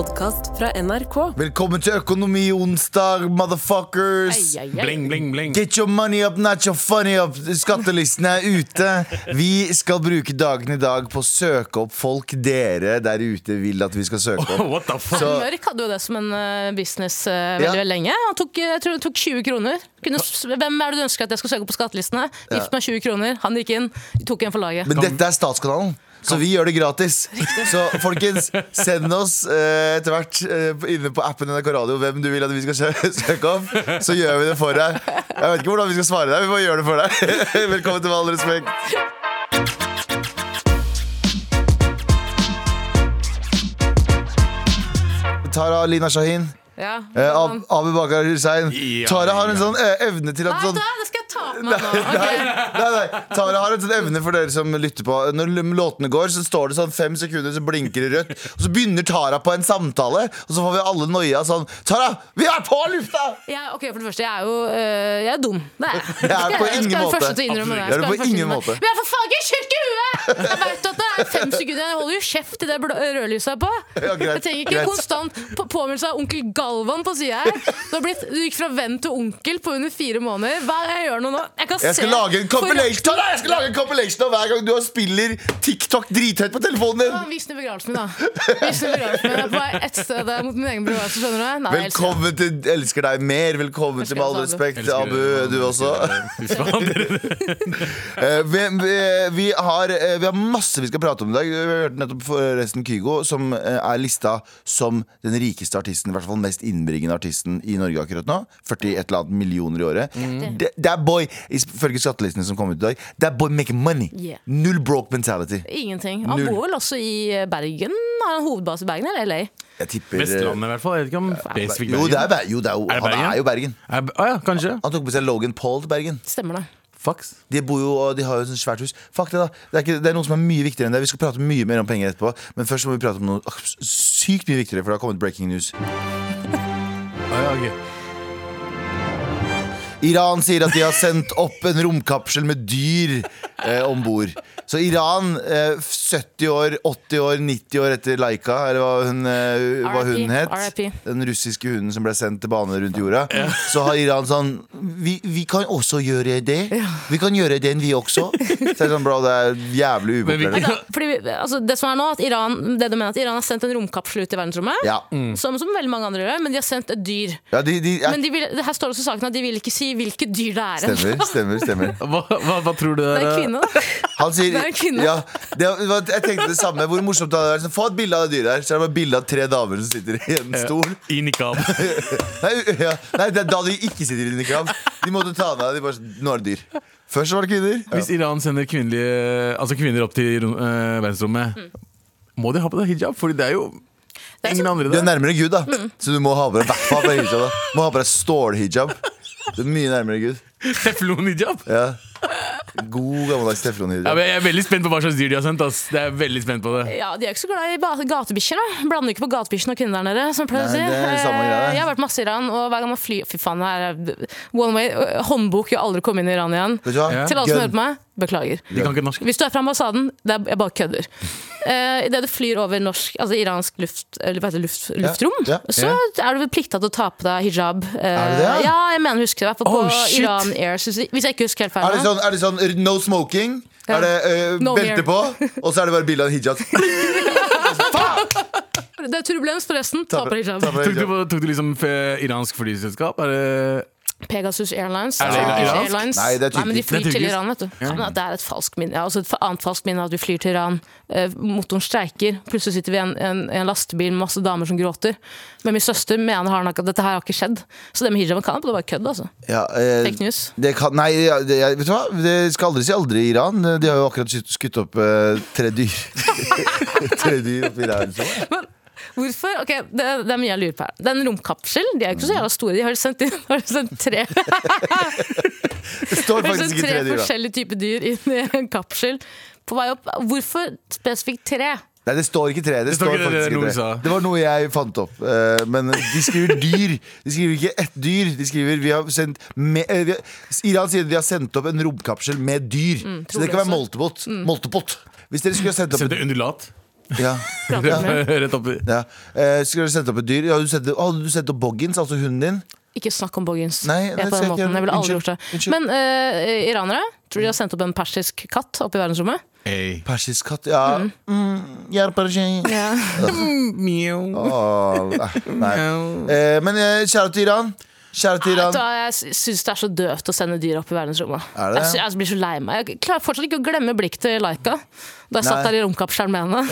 podkast fra NRK. Velkommen til Økonomi onsdag, motherfuckers. Ei, ei, ei. Bling, bling, bling. Get your money up, not your funny up. Skattelistene er ute. Vi skal bruke dagen i dag på å søke opp folk dere der ute vil at vi skal søke opp. What the fuck? Så- Mørk hadde jo det som en eh, business uh, veldig, Ja. veldig lenge. Han tok, jeg tror det tok 20 kroner. Kunne, hvem er det du ønsker at jeg skal søke opp på skattelistene? Gift meg 20 kroner. Han gikk inn, tok en for laget. Men dette er Statskanalen. Så vi gjør det gratis. Så folkens, send oss eh, etter hvert eh, inne på appen NRK Radio hvem du vil at vi skal sø søke opp. Så gjør vi det for deg. Jeg vet ikke hvordan vi skal svare deg, vi bare gjør det for deg. Velkommen til Med all respekt. Tara Lina Shahin. Ja. Eh, Ab Abu Bakar Hussein. Ja, Tara har en sånn eh, evne til at Nei, sånn Nei, nei, nei. Tara har en sånn evne for dere som lytter på. Når låtene går, så står det sånn fem sekunder, så blinker det rødt. Og så begynner Tara på en samtale, og så får vi alle noia sånn Tara, vi er på lufta! Ja, ok, for det første, jeg er jo øh, Jeg er dum. Det er jeg. Jeg er på ingen måte. første til å innrømme det. Jeg er på ingen måte. Men jeg er for ikke tjukk i huet! Jeg vet at det er fem sekunder. Jeg holder jo kjeft til det rødlyset er på. Ja, greit, Jeg trenger ikke greit. konstant på- påminnelse av onkel Galvan på sida her. Du, gikk fra venn til onkel på under fire måneder. Hva er jeg gjør nå? Jeg kan Jeg skal se lage en for- compilation Tara, jeg skal lage en compilation av hver gang du spiller TikTok drithøyt på telefonen Ja, din. Vis den i begravelsen min, da. Vis den i begravelsen min. På vei ett sted mot min egen begravelse. Skjønner du? Nei, jeg elsker. Velkommen til Elsker deg mer. Velkommen til Med all Elsker respekt, Abu, du også. Eh, vi, vi, vi, har, eh, vi har masse vi skal prate om i dag. Vi har hørt nettopp forresten Kygo, som eh, er lista som den rikeste artisten, i hvert fall mest innbringende artisten i Norge akkurat nå. 40 et eller annet millioner i året. Det- er boy, ifølge skattelistene som kom ut i dag, that boy making money. Yeah. Null broke mentality. Ingenting. Han Null. bor vel også i Bergen? Har han hovedbase i Bergen eller LA? Jeg tipper eh, Vestlandet, i hvert fall. Jeg vet ikke om spesifikt Jo, det er, Bergen. Jo, det er, jo, Er det han er jo Bergen. Er- ah, ja, kanskje. Han tok på seg Logan Paul til Bergen. Stemmer det. Fax. De bor jo, og de har jo et sånt svært hus. Fuck det, da. Det er, ikke, det er noe som er mye viktigere enn det. Vi skal prate mye mer om penger etterpå. Men først må vi prate om noe ah, sykt mye viktigere, for det har kommet breaking news. ah, ja, ok. Iran sier at de har sendt opp en romkapsel med dyr eh, om bord. Så Iran, eh, 70 år, 80 år, 90 år etter Laika, eller hva hun, eh, hva hun het, den russiske hunden som ble sendt til bane rundt jorda, så har Iran sånn vi, vi kan også gjøre det. Vi kan gjøre den, vi også. Så det er sånn, bro, det er jævlig Men upopulært. Da, altså, det som er nå, at Iran, det du mener at Iran har sendt en romkapsel ut i verdensrommet, Ja. som, som veldig mange andre gjør, men de har sendt et dyr. ja, de, de jeg... Men de vil, det her står også saken at de vil ikke si hvilket dyr det er. Stemmer, stemmer, stemmer. Hva, hva, hva tror du Det er Det er kvinne, da. Han sier, Det er en kvinne. Ja, det, var- jeg tenkte det samme. Hvor morsomt det hadde vært. sånn, Få et bilde av det dyret her. Så er det bare bilde av tre damer som sitter i en stol. I nikab. Nei, ja, nei, det er da de ikke sitter i nikab. De måtte ta ned de bare, sånn, Nå er det dyr. Først var det kvinner. Hvis Iran sender kvinnelige, altså kvinner opp til rom- eh, verdensrommet, må de ha på deg hijab? Fordi det er jo er ingen andre Du er der. nærmere Gud, da. Så du må ha på deg i hvert fall på hijab. da. Må ha på deg stålhijab. Du er mye nærmere Gud. Teflon-hijab. Ja. God gammeldags Ja, teflonhijab. men jeg er veldig spent på hva slags dyr de har sendt. Ass. Det er veldig spent på det Ja, De er ikke så glad i gatebikkjer. Blander ikke på gatebikkjen og kvinner der nede. Som Nei, det er samme greie. Eh, Jeg har vært masse i Iran, og hver gang man flyr Fy faen, det er one way. eh, Håndbok, jeg aldri komme inn i Iran igjen. Vet du hva? Ja. Til alle som hører på meg, beklager. De kan ikke norsk. Hvis du er fra ambassaden, det er, jeg bare kødder. Uh, Idet du flyr over norsk, altså iransk luft, det, luft, luftrom, Ja, så er du vel plikta til å ta på deg hijab. Uh, Er det det? Ja, jeg mener husker det. i hvert fall Oh, på shit. Iran Air, hvis jeg ikke husker helt feil. Er det sånn, er det sånn no smoking? Ja. Er det uh, No belte på? Og så er det bare bilde av en hijab. Det er turbulens, forresten. Ta på deg hijab. Tok du, tok du liksom iransk flyselskap? Er det Pegasus Airlines. Er det Turkish iransk? Airlines. Nei, det er Nei, men de flyr Det er til. Iran, vet du. Ja. men det er et falskt minne. Ja, også et annet falskt minne er at vi flyr til Iran. Eh, motoren streiker. Plutselig sitter vi i en, en, en lastebil med masse damer som gråter. Men min søster mener har nok at dette her har ikke skjedd. Så det med hijaben kan det bare kødd, altså. Ja, eh, Fake news. Det kan, nei, ja, det, jeg- vet du hva? Det skal aldri si aldri i Iran. De har jo akkurat skutt, opp eh, tre dyr. tre dyr oppi der. Så. Men hvorfor? Ok, det, det er mye jeg lurer på her. Den romkapsel, de er jo ikke så jævla store. De har sendt, inn, har sendt tre, Det står faktisk ikke tre dyr, da. forskjellige typer dyr inn i en kapsel på vei opp. Hvorfor spesifikt tre? Nei, det står ikke tre. Det, Det står står ikke det, det er ikke tre. Det var noe jeg fant opp. Uh, men de skriver dyr. De skriver ikke ett dyr. De skriver vi har sendt med, uh, vi har, Iran sier at vi har sendt opp en romkapsel med dyr. så det kan være moltebot. Moltebot. Hvis dere skulle ha sendt opp Sendte undulat? Ja. Rett oppi. ja. Eh, skal du sette opp et dyr? Ja, du sette, hadde du sett opp Boggins, altså hunden din? Ikke snakk om Boggins. Nei, jeg nei, på den måten. Jeg ville aldri gjort det. Unnskyld. Men eh, iranere, tror du de har sendt opp en persisk katt opp i verdensrommet? Hey. Persisk katt, ja. Mm. hjelper ikke. Ja. Åh, nei. Eh, men eh, kjære til Iran. Kjære til Iran. Vet Jeg syns det er så døvt å sende dyr opp i verdensrommet. Er det? Jeg, sy- jeg blir så lei meg. Jeg klarer fortsatt ikke å glemme blikket til Laika da jeg satt der i romkapselen med henne.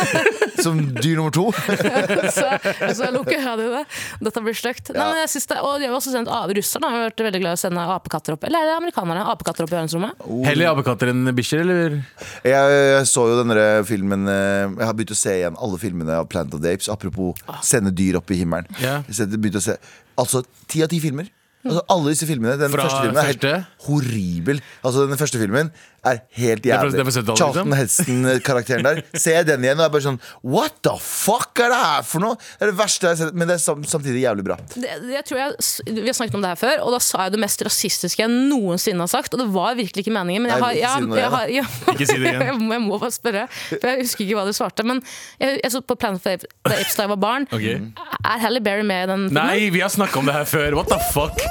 Som dyr nummer to. så, så jeg lukker øynene dine. Dette blir stygt. Nei, Ja. men jeg det, og de har også sendt Russerne har vært veldig glad i å sende apekatter opp. Eller er det amerikanerne? Apekatter opp i verdensrommet? Heller apekatter enn bikkjer, eller? Jeg, jeg så jo denne filmen eh, Jeg har begynt å se igjen alle filmene av Planet of the Apes. Apropos sende dyr opp i himmelen. Yeah. Jeg å se Altså ti av ti filmer. Altså Alle disse filmene. Den Fra første filmen er helt første? horribel. Altså Den første filmen er helt jævlig. det er 70-tallet, Charlton Heston-karakteren der. Ser jeg den igjen og er bare sånn What the fuck er det her for noe? Det er det verste jeg har sett, men det er samtidig jævlig bra. Det, jeg tror jeg, vi har snakket om det her før, og da sa jeg det mest rasistiske jeg noensinne har sagt. Og det var virkelig ikke meningen. Men jeg har, ikke si det jeg, jeg igjen, har, jeg, Ikke si det igjen. jeg, må, bare spørre, for jeg husker ikke hva du svarte. Men jeg, jeg så på Planet of the Apes da jeg var barn. Okay. Er Halle Berry med i den filmen? Nei, vi har snakka om det her før. What the fuck?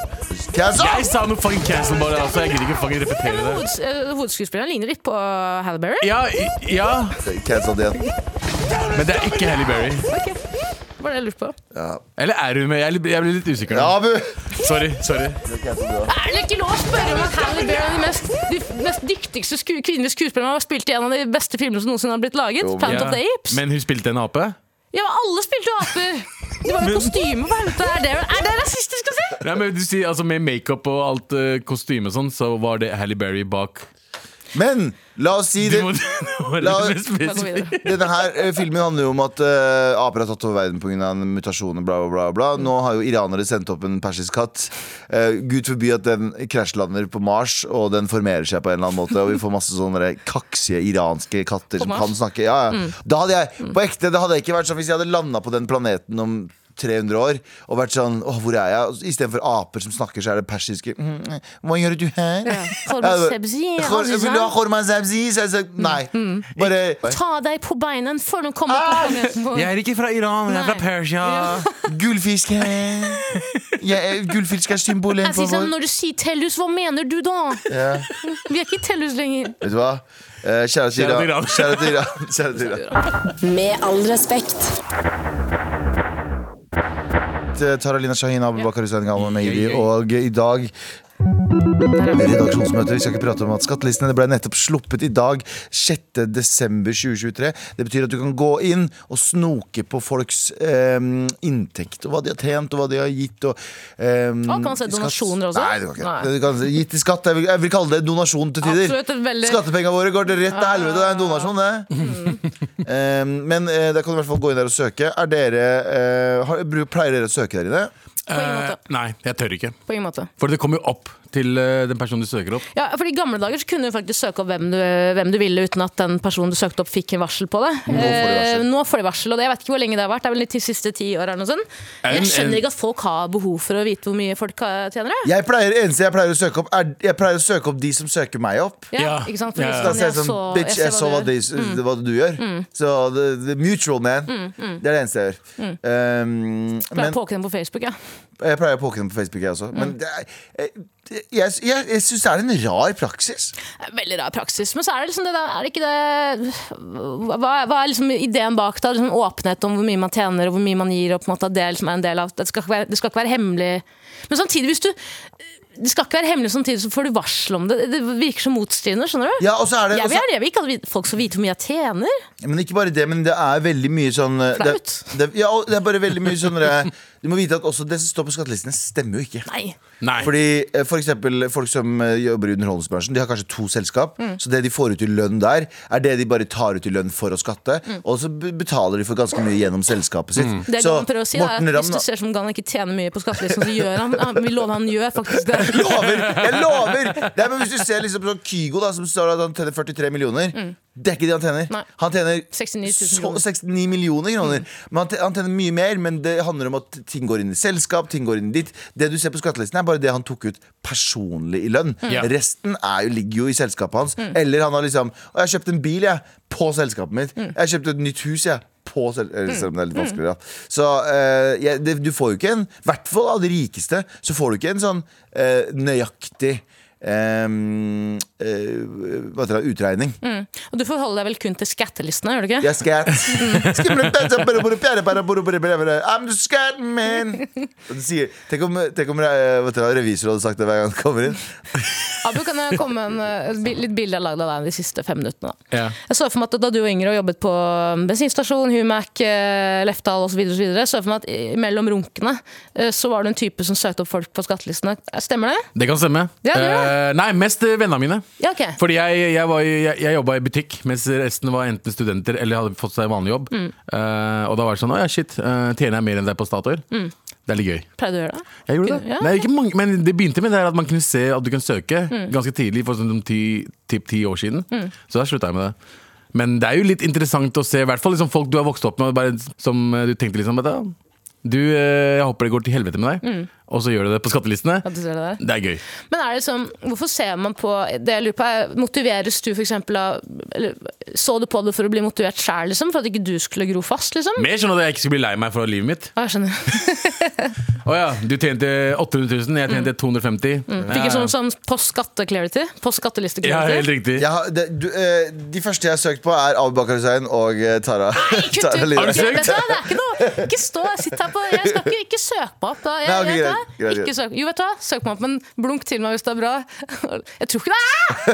Cancel! Jeg sa noe fucking cancel bare, altså. Jeg gidder ikke fucking repetere det. Hods, eh, Hovedskuespilleren ligner litt på Halle Berry. Ja, i- ja, Cancel det men det er ikke Halle Berry. Ok, var det jeg lurte på. Eller er hun med? Jeg, jeg blir litt usikker Ja, nå. Abu! Sorry. sorry Cancel også. Er det ikke lov å spørre om at Halle Berry er den mest, de mest dyktigste sku, kvinnelige skuespilleren har spilt i en av de beste filmene som noensinne har blitt laget? Jo, men- Planet Ja. of the Apes. Men hun spilte en ape? Ja, men alle spilte jo aper! Det var jo kostyme på helvete. Er det, er det rasistisk å si? Nei, men du sier altså Med makeup og alt uh, kostyme og sånn, så var det Halle Berry bak. Men la oss si det. La-. Denne her eh, filmen handler jo om at eh, aper har tatt over verden pga. mutasjoner. Bla, bla, bla, bla. Nå har jo iranere sendt opp en persisk katt. Eh, Gud forby at den krasjlander på Mars, og den formerer seg på en eller annen måte. Og vi får masse sånne kaksige iranske katter som Mars? kan snakke. Ja, ja. Da hadde jeg, på ekte, det hadde ikke vært sånn hvis jeg hadde landa på den planeten om 300 år og vært sånn Å, hvor er jeg? Istedenfor aper som snakker, så er det persiske «Mm, Hva gjør du her? Ja. Vil du ha korma sabzi? Så jeg sa nei. Bare Ta deg på beina før du kommer på planeten. Jeg er ikke fra Iran, jeg er fra. Persia. Gullfisk ja, Gullfisk er symbolet sier sånn, vår Når du sier Tellus, hva mener du da? Vi er ikke Tellus lenger. Vet du hva? Eh. Kjære til Iran. Kjære til Iran. Med all respekt. Taralina Shahin, Abubakar Hussein Galvan Meiri, og i dag Redaksjonsmøte. Vi skal ikke prate om at skattelistene ble nettopp sluppet i dag, 6. desember 2023. Det betyr at du kan gå inn og snoke på folks eh, inntekt, og hva de har tjent, og hva de har gitt. Og, eh, Og kan man se donasjoner også? Nei, det kan ikke. Nei. Du kan gitt i skatt. Jeg vil, jeg vil kalle det donasjon til tider. Absolutt, veldig- Skattepengene våre går til rett til helvete. Det er en donasjon, det. Eh, men eh, da kan du i hvert fall gå inn der og søke. Er dere, eh, har, pleier dere å søke der inne? På ingen Eh, måte. nei, jeg tør ikke. På ingen måte. For det kommer jo opp til eh, den personen du søker opp. Ja, for I gamle dager så kunne du faktisk søke opp hvem du, hvem du ville, uten at den personen du søkte opp, fikk en varsel på det. Nå får de varsel. Eh, nå får de varsel, og det, jeg vet ikke hvor lenge det har vært. Det er vel de siste ti år eller noe sånt. Jeg skjønner ikke at folk har behov for å vite hvor mye folk tjener. jeg. Jeg pleier, eneste jeg pleier å søke opp, er Jeg pleier å søke opp de som søker meg opp. Ja, Ja. ikke sant? For Ja. Da sier jeg jeg sånn Bitch, jeg så hva, du gjør. hva du gjør. Så the, the mutual man. Det er det eneste jeg gjør. Um, Pleier men å poke dem på Facebook, ja. Jeg pleier å poke dem på Facebook, jeg også. Men det er, jeg, jeg, jeg, jeg syns det er en rar praksis. Veldig rar praksis. Men så er det liksom det der, er det ikke det Hva, hva er liksom ideen bak det? Liksom åpenhet om hvor mye man tjener og hvor mye man gir. Og på en måte at det liksom er en del av Det skal være, det skal ikke være hemmelig. Men samtidig, hvis du det skal ikke være hemmelig samtidig, så får du varsel om det. Det virker som motstridende. skjønner du? Ja, og så er det jeg, vil, jeg vil ikke at folk skal vite hvor mye jeg tjener. Men ikke bare det, men det er veldig mye sånn Flaut. det, det, ja, det er bare veldig mye sånn eh, Du må vite at også det som står på skattelistene, stemmer jo ikke. Nei. Nei. Fordi eh, for eksempel Folk som eh, jobber i underholdningsbransjen De har kanskje to selskap Så det de får ut i lønn der Er det de bare tar ut i lønn for å skatte Og så be- betaler de for ganske mye gjennom selskapet sitt Det Så Galvan prøver å si, da, Morten at hvis du ser som Galvan ikke tjener mye på skattelisten, så gjør han, han Vi lover han gjør faktisk det. lover, jeg lover Nei, men Hvis du ser liksom på sånn Kygo da Som står at han tjener 43 millioner Det er ikke det han tjener Mm. Nei. Han tjener 69 000 så- kroner. 69 millioner kroner Men han, tjener, han tjener mye mer Men det handler om at ting går inn i selskap, ting går inn dit. Det du ser på skattelisten, er bare det han tok ut personlig i lønn. Ja. Resten jo, ligger jo i selskapet hans. Eller han har liksom jeg har kjøpt en bil, jeg. På selskapet mitt. Jeg har kjøpt et nytt hus, jeg. På selv, eller, selv om det er litt vanskeligere. Så uh, jeg- det, du får jo ikke en I hvert fall av de rikeste, så får du ikke en sånn uh, nøyaktig ehm, uh, hva heter det, utregning. Og du forholder deg vel kun til skattelistene, gjør du ikke? Jeg scat man. Og du sier, tenk om, tenk om eh, revisor hadde sagt det hver gang han kommer inn. Abu, kan jeg komme med eh, et litt bilde jeg har lagd av deg de siste fem minuttene? da? Yeah. Jeg så for meg at Da du og Ingrid jobbet på um, bensinstasjon, Humac, Lefdal osv., så, videre, så jeg for meg at mellom runkene så var du en type som søkte opp folk på skattelistene. Stemmer det? Det kan stemme. Ja, det gjør Eh, nei, mest vennene mine. Ja, okay. Fordi jeg, jeg, var jeg, jeg jobba i butikk, mens resten var enten studenter eller hadde fått seg vanlig jobb. Mm. Uh, og da var det sånn Å ja, shit, uh, tjener jeg mer enn deg på Statoil? Mm. Det er litt gøy. Pleide du å gjøre det? Jeg gjorde det. Ja. Nei, ikke mange, men det begynte med det at man kunne se at du kunne søke Mm. ganske tidlig, for sånn ti, ti år siden. Så da slutta jeg med det. Men det er jo litt interessant å se, i hvert fall liksom folk du har vokst opp med, bare, som du tenkte liksom at, du, du, jeg håper det går til helvete med deg, Mm. Og så gjør du det på skattelistene. At det? Det er gøy. Men er det sånn, hvorfor ser man på det jeg lurer på er, Motiveres du for eksempel av eller, Så du på det for å bli motivert sjæl, liksom? For at ikke du skulle gro fast, liksom? Mer sånn at jeg ikke skulle bli lei meg for livet mitt. Ja, jeg skjønner. Å ja, du tjente 800 000, jeg tjente 250. Fikk en sånn, sånn post skatte-clarity? Post Ja, skatteliste-clarity? helt riktig. Jeg har, det, du, uh, de første jeg har søkt på, er Abu Bakar Hussein og uh, Tara. Kutt ut! Det er ikke noe Ikke stå sitt her på Jeg skal ikke, ikke søke meg opp. Da. Jeg, Nei, okay, vet greit, Ikke søk, jo, vet du hva? Søk meg opp, men blunk til meg hvis det er bra. Jeg tror ikke det!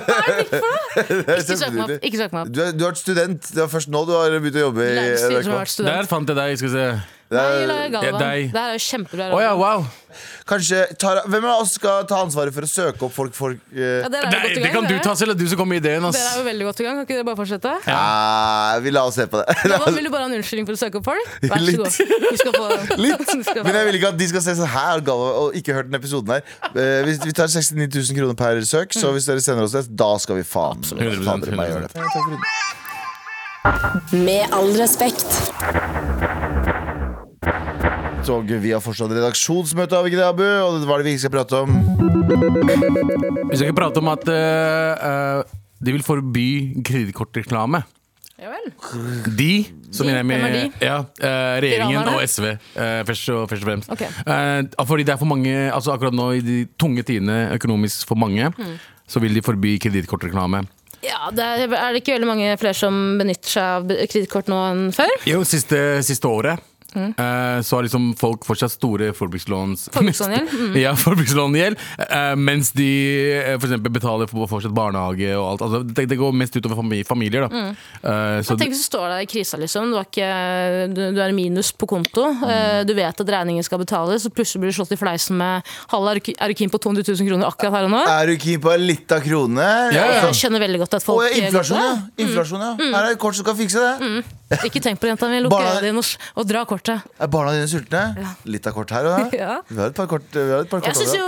Hva er det for noe? Ikke søk meg opp. Ikke søk meg opp. Du, er- du har vært student. Det var først nå du har begynt å jobbe i NRK. Der fant jeg deg. Skal vi se. Det Nei, er- Galvan. Deg. Det her er jo kjempebra. Å ja, wow. Kanskje Tara, Hvem av oss skal ta ansvaret for å søke opp folk folk eh, Ja, dere er jo Nei, godt i det gang, kan du dere. ta selv. Det er du som kom med ideen. Dere er jo veldig godt i gang. Kan ikke dere bare fortsette? ah, Vi la oss se på det. Galvan, vil du bare ha en unnskyldning for å søke opp folk? Vær så Litt. god. Du skal få Litt. Du skal få- Men jeg vil ikke at de skal se sånn her Galva, og ikke hørt den episoden her. Eh, vi, vi tar 69 000 kroner per søk, så hvis dere sender oss det, da skal vi faen, 100%, faen dere meg gjøre det. Med all respekt. Og vi har fortsatt redaksjonsmøte, har vi ikke det, Abu? Og hva er det vi ikke skal prate om? Vi skal ikke prate om at eh, eh, de vil forby kredittkortreklame. Ja vel. De, som De? mener med er de? Ja, uh, regjeringen Iranerne? og SV, uh, først, og, først og fremst. Okay. Uh, fordi det er for mange altså Akkurat nå i de tunge tidene økonomisk for mange, Mm. så vil de forby kredittkortreklame. Ja, det er, er det ikke veldig mange flere som benytter seg av kredittkort nå enn før? Jo, siste, siste året Mm. eh, så har liksom folk fortsatt store forbrukslåns... Forbrukslångjeld? Mm. ja, forbrukslångjeld. eh, mens de eh, for eksempel betaler for fortsatt barnehage og alt. Altså, det, det går mest utover fami- familier, da. Eh, så Mm. Tenk hvis du står der i krisa, liksom. Du, ikke, du, du er i minus på konto. eh, Du vet at regningen skal betales, og plutselig blir du slått i fleisen med Halla, er du keen på 200 000 kroner akkurat her og nå? Er du keen på litt av kronene? Ja, ja. Jeg skjønner veldig godt at Å, folk ja, inflasjon, ja. Inflasjon, ja. Mm. Her er et kort som kan fikse det. Ikke tenk på det, jenta mi. Lukk øynene dine og dra kortet. Er barna dine sultne? Litt av kort her og der. Ja. Vi har et par kort. Vi har et par Jeg kort syns jo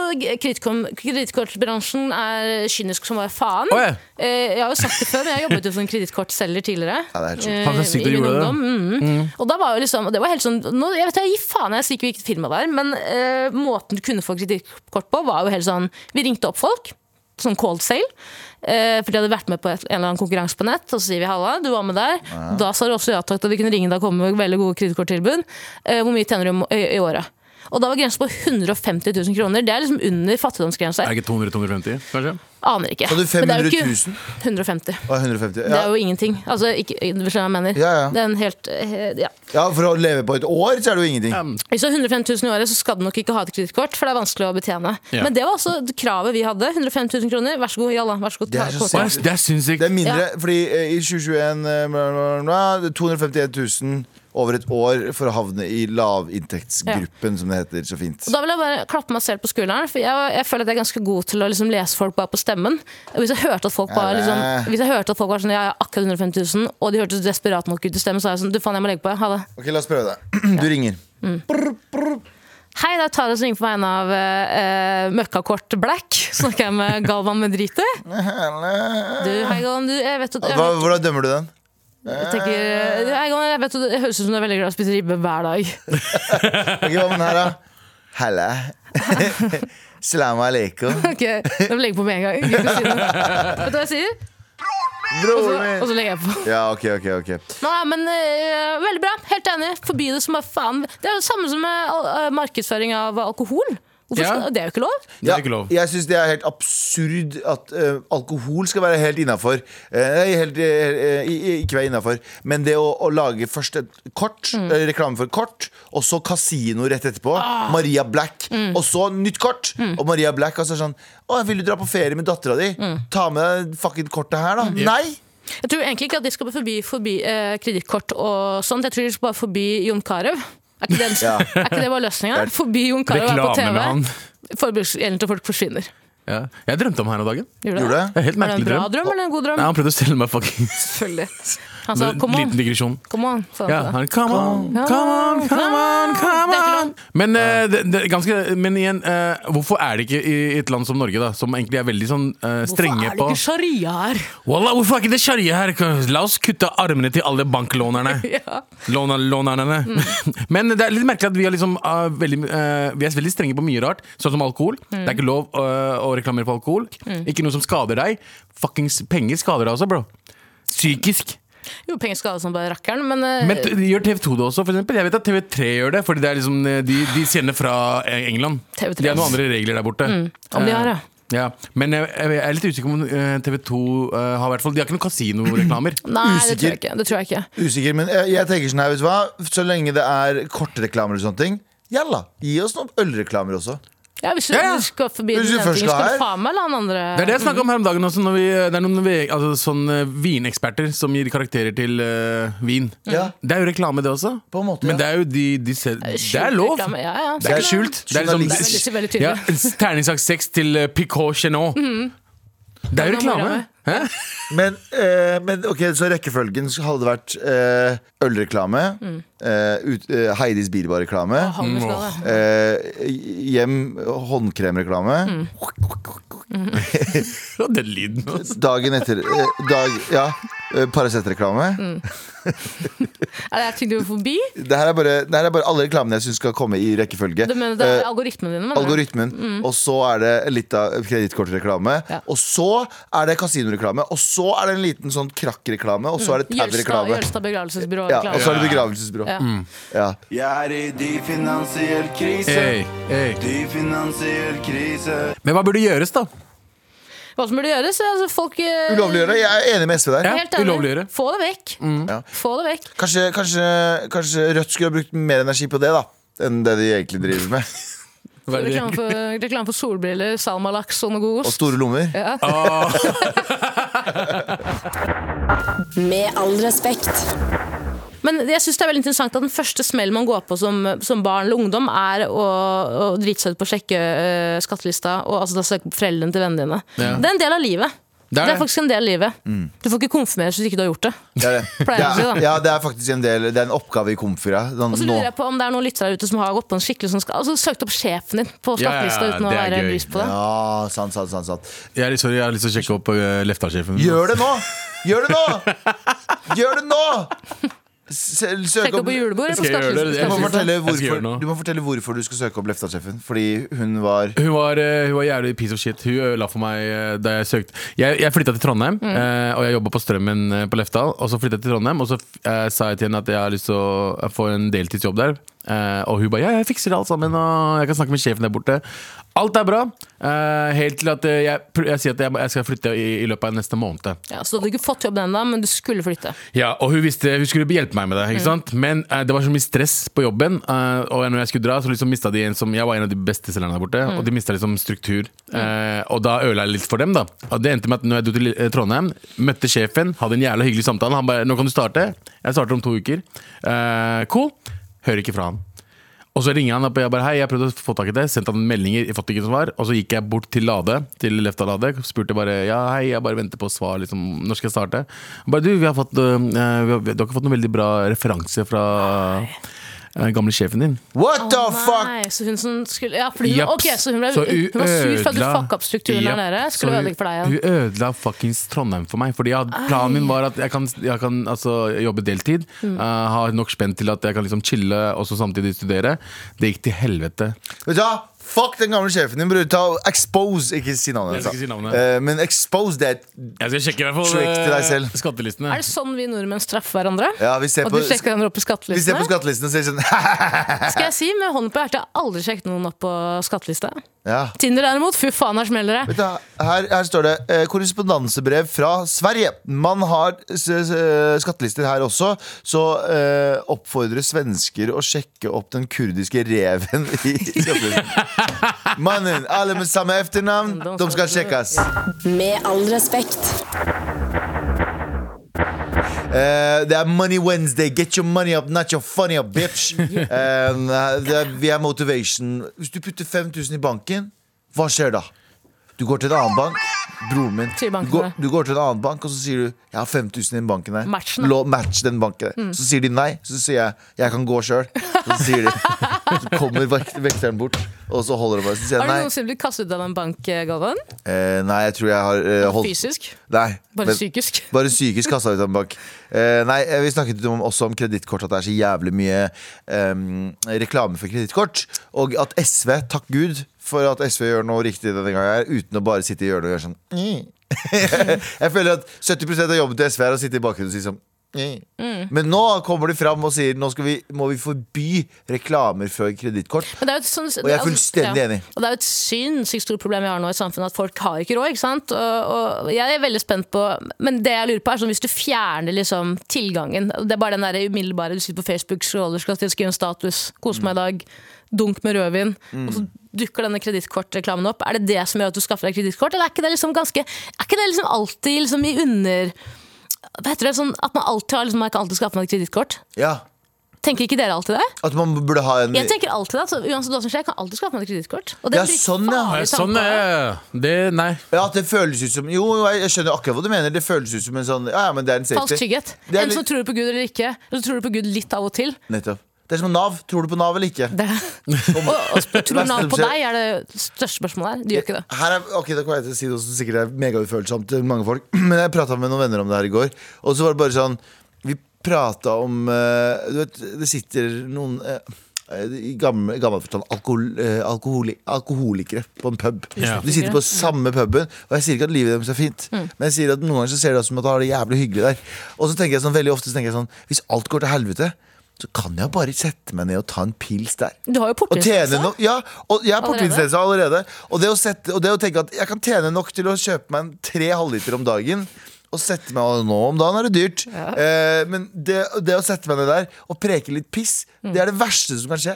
kredittkortbransjen er kynisk som bare faen. Oh, ja. Eh, Jeg har jo sagt det før, men jeg jobbet jo som kredittkortselger tidligere. Ja, det er helt eh, sykt i min ungdom. det. Mm. Mhm. Og da var jo liksom og Det var helt sånn nå, Jeg vet jeg gir faen jeg sier ikke hvilket firma det er, men uh, måten du kunne få kredittkort på, var jo helt sånn Vi ringte opp folk. Sånn cold sale. Eh, for de hadde vært med på en eller annen konkurranse på nett. Og så sier vi halla, du var med der. Da sa du også ja takk da vi kunne ringe deg og komme med veldig gode kredittkorttilbud. Eh, hvor mye tjener du i året? Og da var grensen på 150 000 kroner. Det er liksom under fattigdomsgrensa. Er det ikke 200-250, kanskje? Aner ikke. Sa du Men det er jo 500 ikke 150. Og 150. Det er jo ingenting. Altså, ikke, skjønner hva jeg mener. Ja, ja. Det er en helt eh, ja. ja, For å leve på et år, så er det jo ingenting. Hvis du har 150 000 i året, så skal du nok ikke ha et kredittkort, for det er vanskelig å betjene. Ja. Men det var altså kravet vi hadde. 150 000 kroner. Vær så god, Jalla. Vær så god. Det er ta så kortet. Det er sinnssykt. Det er mindre, Ja. fordi eh, i 2021 eh, bla, bla, bla, 251 000 over et år for å havne i lavinntektsgruppen, som det heter så fint. Og Da vil jeg bare klappe meg selv på skulderen, for jeg, jeg føler at jeg er ganske god til å liksom lese folk bare på stemmen. Hvis jeg hørte at folk var, liksom, hvis jeg hørte at folk var sånn Ja, jeg har akkurat 150 000, og de hørtes desperat nok ut i stemmen, så er jeg sånn Du faen, jeg må legge på. Ha det. Ok, La oss prøve det. Du ringer. Hei, det er Tara som ringer på vegne av uh, Møkkakort Black. Snakker jeg med Galvan med dritet? Du, hei Galvan, du, jeg vet at jeg Hva, hvordan dømmer du den? Jeg tenker, jeg, jeg vet, Det høres ut som du er veldig glad i å spise ribbe hver dag. Ok, Hva med den her, da? Halla. Salam aleikum. Ok, Da må jeg legge på med en gang. Si. Vet du hva jeg sier? Broren min! Og så legger jeg på. Ja, ok, ok, ok Nei, men eh, Veldig bra. Helt enig. Forby det som er faen. Det er jo det samme som med al- eh, markedsføring av alkohol. Ja. skal, det er jo ikke lov. Er ikke lov. Jeg syns det er helt absurd at uh, alkohol skal være helt innafor. Uh, ikke være innafor. Men det å, å lage først et kort, Mm. reklame for kort, og så kasino rett etterpå. Ah. Maria Black. Mm. Og så nytt kort. Og Maria Black altså sånn Å, vil du dra på ferie med dattera di? Mm. Ta med deg fucking kortet her, da. Nei! Jeg tror egentlig ikke at de skal forby, forby eh, kredittkort og sånt. Jeg tror de skal bare forby Jon Carew. Er ikke det, Ja. er ikke det bare løsninga? Forby Jon Carew å være på. TV. Forbruksgjelden til folk forsvinner. Ja. Jeg drømte om her om dagen. Gjorde det? er helt Var det en merkelig bra drøm. drøm eller en god drøm? Nei, han prøvde å stille meg fuckings. Selvfølgelig. Han sa come on, Liten digresjon. come on. sa Ja, han, come on, come on, come on, come Det er ikke on. Men, eh, det, det, er ganske, men igjen, eh, hvorfor er det ikke i et land som Norge, da, som egentlig er veldig sånn eh, strenge Hvorfor er det på ikke sharia her? Wallah, hvorfor er ikke det sharia her? La oss kutte armene til alle banklånerne. Ja. Låna, lånerne. Men det er litt merkelig at vi er, liksom, uh, veldig, uh, vi er veldig strenge på mye rart, sånn som alkohol. Det er ikke lov uh, å reklamere for alkohol. Ikke noe som skader deg. Fuckings penger skader deg også, bro. Psykisk. Jo, penger skader som bare rakkeren, men, eh, Men t- gjør TV2 det også, for eksempel? Jeg vet at TV3 gjør det, Fordi det er liksom, eh, de, de sender fra eh, England. TV3. De har noen andre regler der borte. om de har det. Ja, Men jeg, jeg er litt usikker om TV2 eh, har i hvert fall De har ikke noen kasinoreklamer. Nei, det tror jeg ikke. Det tror jeg ikke. Usikker, men jeg, jeg tenker sånn her, vet du hva Så lenge det er kortreklamer og sånne ting Jalla, gi oss noen ølreklamer også Ja, hvis du, Ja, ja. du skal forbi Hvis den du ene først tingen, skal faen meg la den andre Det er det jeg snakka om her om dagen også. Når vi, det er noen altså, sånn eh, vineksperter som gir karakterer til uh, vin. Ja. Det er jo reklame, det også. På en måte, Men det er jo de, de ser, Det er lov. reklame. Ja, ja. Det er ikke skjult. Det er liksom, Det er veldig- veldig tydelig. ja, Terningssaks 6 til uh, Picot Chenot. Det er jo reklame. Hæ? Men, eh, men ok, så rekkefølgen hadde det vært eh, ølreklame eh, ut, eh, Heidis bilbarreklame Han Mm, eh, Hjem håndkremreklame Mm. den lyden. altså. Dagen etter eh, dag, Ja, Paracet-reklame Er det ting du vil forby? det, her er bare, det her er bare alle reklamene jeg syns skal komme i rekkefølge Du mener det er uh, algoritmen dine? mener du? Algoritmen, og så er det litt av kredittkortreklame. Ja. Og så er det kasinoreklame, og så er det en liten sånn krakkreklame, og så er det tau-reklame. Jølstad begravelsesbyrå. Ja, og så er det begravelsesbyrå. Ja. Ja. Jeg er i dyp finansiell krise. Hey, hey. Dyp finansiell krise. Men hva burde gjøres, da? Hva som burde gjøres? Altså, folk eh, Ulovliggjøre. Jeg er enig med SV der. Ja, Helt enig. ulovliggjøre. Få det vekk. Ja. Få det vekk. Kanskje, kanskje, kanskje Rødt skulle ha brukt mer energi på det, da. Enn det de egentlig driver med. Reklame for, reklame for solbriller, salmalaks og noe god Og store lommer. Ja. Med all respekt. Men jeg synes det er veldig interessant at den første smellen man går på som, som barn eller ungdom, er å, å drite seg ut på å sjekke uh, skattelista og altså, da søke på foreldrene til vennene dine. Ja. Det er en del av livet. Det er Det er faktisk en del av livet. Du får ikke konfirmere hvis ikke du har gjort det. Det er, det. Jeg si, Ja, det er faktisk en del Det er en oppgave i komfyra. Sånn, Og så lurer jeg på om det er noen lyttere der ute som har gått på en skikkelig sånn altså søkt opp sjefen din på skattelista ja, ja, uten å det være gøy. på det. Ja, sant, sant, sant, sant. Jeg, er sorry, jeg har lyst til å sjekke opp uh, Lefta-sjefen. Gjør det nå! Gjør det nå! Gjør det nå! Søk opp på julebordet. Skal gjøre det? Du må, fortelle skal gjøre hvorfor, du må fortelle hvorfor du skal søke opp Lefta-sjefen. Fordi hun var Hun var, eh, hun var jævlig piece of shit. Hun ødela for meg eh, da jeg søkte Jeg, jeg flytta til Trondheim, eh, og jeg jobba på Strømmen på Lefdal. Og så flytta jeg til Trondheim, og så sa jeg til henne at jeg har lyst til å få en deltidsjobb der. Eh, og hun bare ja, jeg fikser det alt sammen, og jeg kan snakke med sjefen der borte. Alt er bra, uh, helt til at eh, jeg, jeg sier at jeg, jeg skal flytte i, i løpet av neste måned. Ja, så du hadde ikke fått jobb ennå, men du skulle flytte. Ja, og hun visste hun skulle hjelpe meg med det. ikke sant? Men uh, det var så mye stress på jobben. og når jeg skulle dra, så liksom mista de en som Jeg var en av de beste selgerne der borte, og de mista liksom struktur. Eh, og da ødela jeg litt for dem, da. Og det endte med at når jeg dro til Trondheim, møtte sjefen, hadde en jævla hyggelig samtale. Han bare 'Nå kan du starte'. Jeg starter om to uker. Cool. Hører ikke fra han. Og så ringer han opp og jeg bare hei, jeg prøvde å få tak i det. Sendte han meldinger, fått ikke noe svar. Og så gikk jeg bort til Lade, til Lefta Lade. Spurte bare ja, hei, jeg bare venter på svar. Liksom, når skal jeg starte? Bare du, vi har fått øh, vi har, du har ikke fått noen veldig bra referanse fra eh, gamle sjefen din. What the fuck? Nei, så hun som skulle Ja, fordi hun, Japs. ok, så hun, ble, Så hun var sur for at du fucka opp strukturen der nede. Skulle hun- ødelegge for deg igjen. Hun ødela fuckings Trondheim for meg. Fordi jeg, planen min var at jeg kan, jeg kan altså, jobbe deltid. Mm. eh, ha nok spent til at jeg kan liksom chille og så samtidig studere. Det gikk til helvete. Vet du hva? Fuck den gamle sjefen din, bror. Ta Expose Ikke si navnet. Jeg skal ikke si navnet. Uh, men expose that. Jeg skal sjekke i hvert fall Trick til deg eh, selv. skattelistene. Er det sånn vi nordmenn straffer hverandre? Ja, vi ser At på, du sjekker hverandre opp i vi ser på skattelistene? skattelisten og sier sånn Skal jeg si med hånden på hjertet, jeg har aldri sjekket noen opp på skattelista. Ja. Tinder derimot, fy faen, her smeller det. Vet du, her, her står det eh, korrespondansebrev fra Sverige. Man har s skattelister her også, så eh, oppfordrer svensker å sjekke opp den kurdiske reven i skattelisten. Mannen, alle med samme etternavn, de skal sjekkes. Med all respekt. Eh, det er Money Wednesday. Get your money up, not your funny up, bitch. Eh, det er, vi er motivation. Hvis du putter 5000 i banken, hva skjer da? Du går til en annen bank. Broren min. Du går, du går til en annen bank, og så sier du Jeg har 5000 i den banken der. Match match den banken der. Så sier de nei. Så sier jeg jeg kan gå sjøl. Så sier de Så kommer vekteren bort, og så holder det bare. Så sier Har du noensinne blitt kastet ut av en bank, Galvan? Eh, nei, jeg tror jeg har eh, holdt Fysisk? Nei. Bare men- psykisk? bare psykisk kasta ut av en bank. Eh, nei, eh, Vi snakket om, også om kredittkort, at det er så jævlig mye em, reklame for kredittkort. Og at SV, takk Gud for at SV gjør noe riktig denne gangen, her uten å bare sitte i hjørnet og gjøre sånn mm. Jeg føler at 70 av jobben til SV er å sitte i bakgrunnen og si sånn mm. Men nå kommer de fram og sier Nå vi, må vi forby reklamer før kredittkort. Sånn, Og jeg er fullstendig enig. Og det er jo et sinnssykt stort problem vi har nå i samfunnet, at folk har ikke råd. ikke sant? Og, og jeg er veldig spent på Men det jeg lurer på er sånn hvis du fjerner liksom tilgangen Det er bare den der umiddelbare Du sitter på Facebook, scroller, skal skrive en status, kose meg i dag, dunk med rødvin, og så dukker denne kredittkortreklamen opp. Er det det som gjør at du skaffer deg kredittkort, eller er ikke det liksom ganske Er ikke det liksom alltid liksom i under hva heter det, sånn At man alltid har liksom, man kan alltid skaffe et kredittkort? Ja, Tenker ikke dere alltid det? At man burde ha en Jeg tenker alltid det, altså, Uansett hva som skjer, jeg kan alltid skaffe meg et kredittkort. Ja, er sånn, ja. Sånn er det. Nei. Ja, at det føles ut som Jo, jeg skjønner akkurat hva du mener. Det føles ut som en sånn Ja, ja, men det er en safety. Falsk trygghet. Det litt... Enten så tror du på Gud eller ikke, eller så tror du på Gud litt av og til. Nettopp. Det er som Nav. Tror du på Nav eller ikke? Det. Og, og tror Nav på deg, er det største spørsmålet her. De gjør ikke det. Her er, ok, Da kommer jeg til å si noe som sikkert er megautfølsomt til mange folk. Men jeg prata med noen venner om det her i går, og så var det bare sånn Vi prata om eh, Du vet, det sitter noen eh, i gammel, gammel forstand alkohol, eh, alkoholi, alkoholikere på en pub. Yeah. De sitter på samme puben. Og jeg sier ikke at livet deres er fint, men jeg sier at noen ganger så ser det ut som at de har det jævlig hyggelig der. Og så tenker jeg sånn, veldig ofte så tenker jeg sånn Hvis alt går til helvete, så kan jeg bare sette meg ned og ta en pils der. Du har jo tjene ja, og jeg er Allerede? allerede. Og det, sette, og det å tenke at jeg kan tjene nok til å kjøpe meg en tre halvliter om dagen og sette meg og Nå om dagen er det dyrt. Eh, men det, det å sette meg ned der og preke litt piss, Mm. det er det verste som kan skje.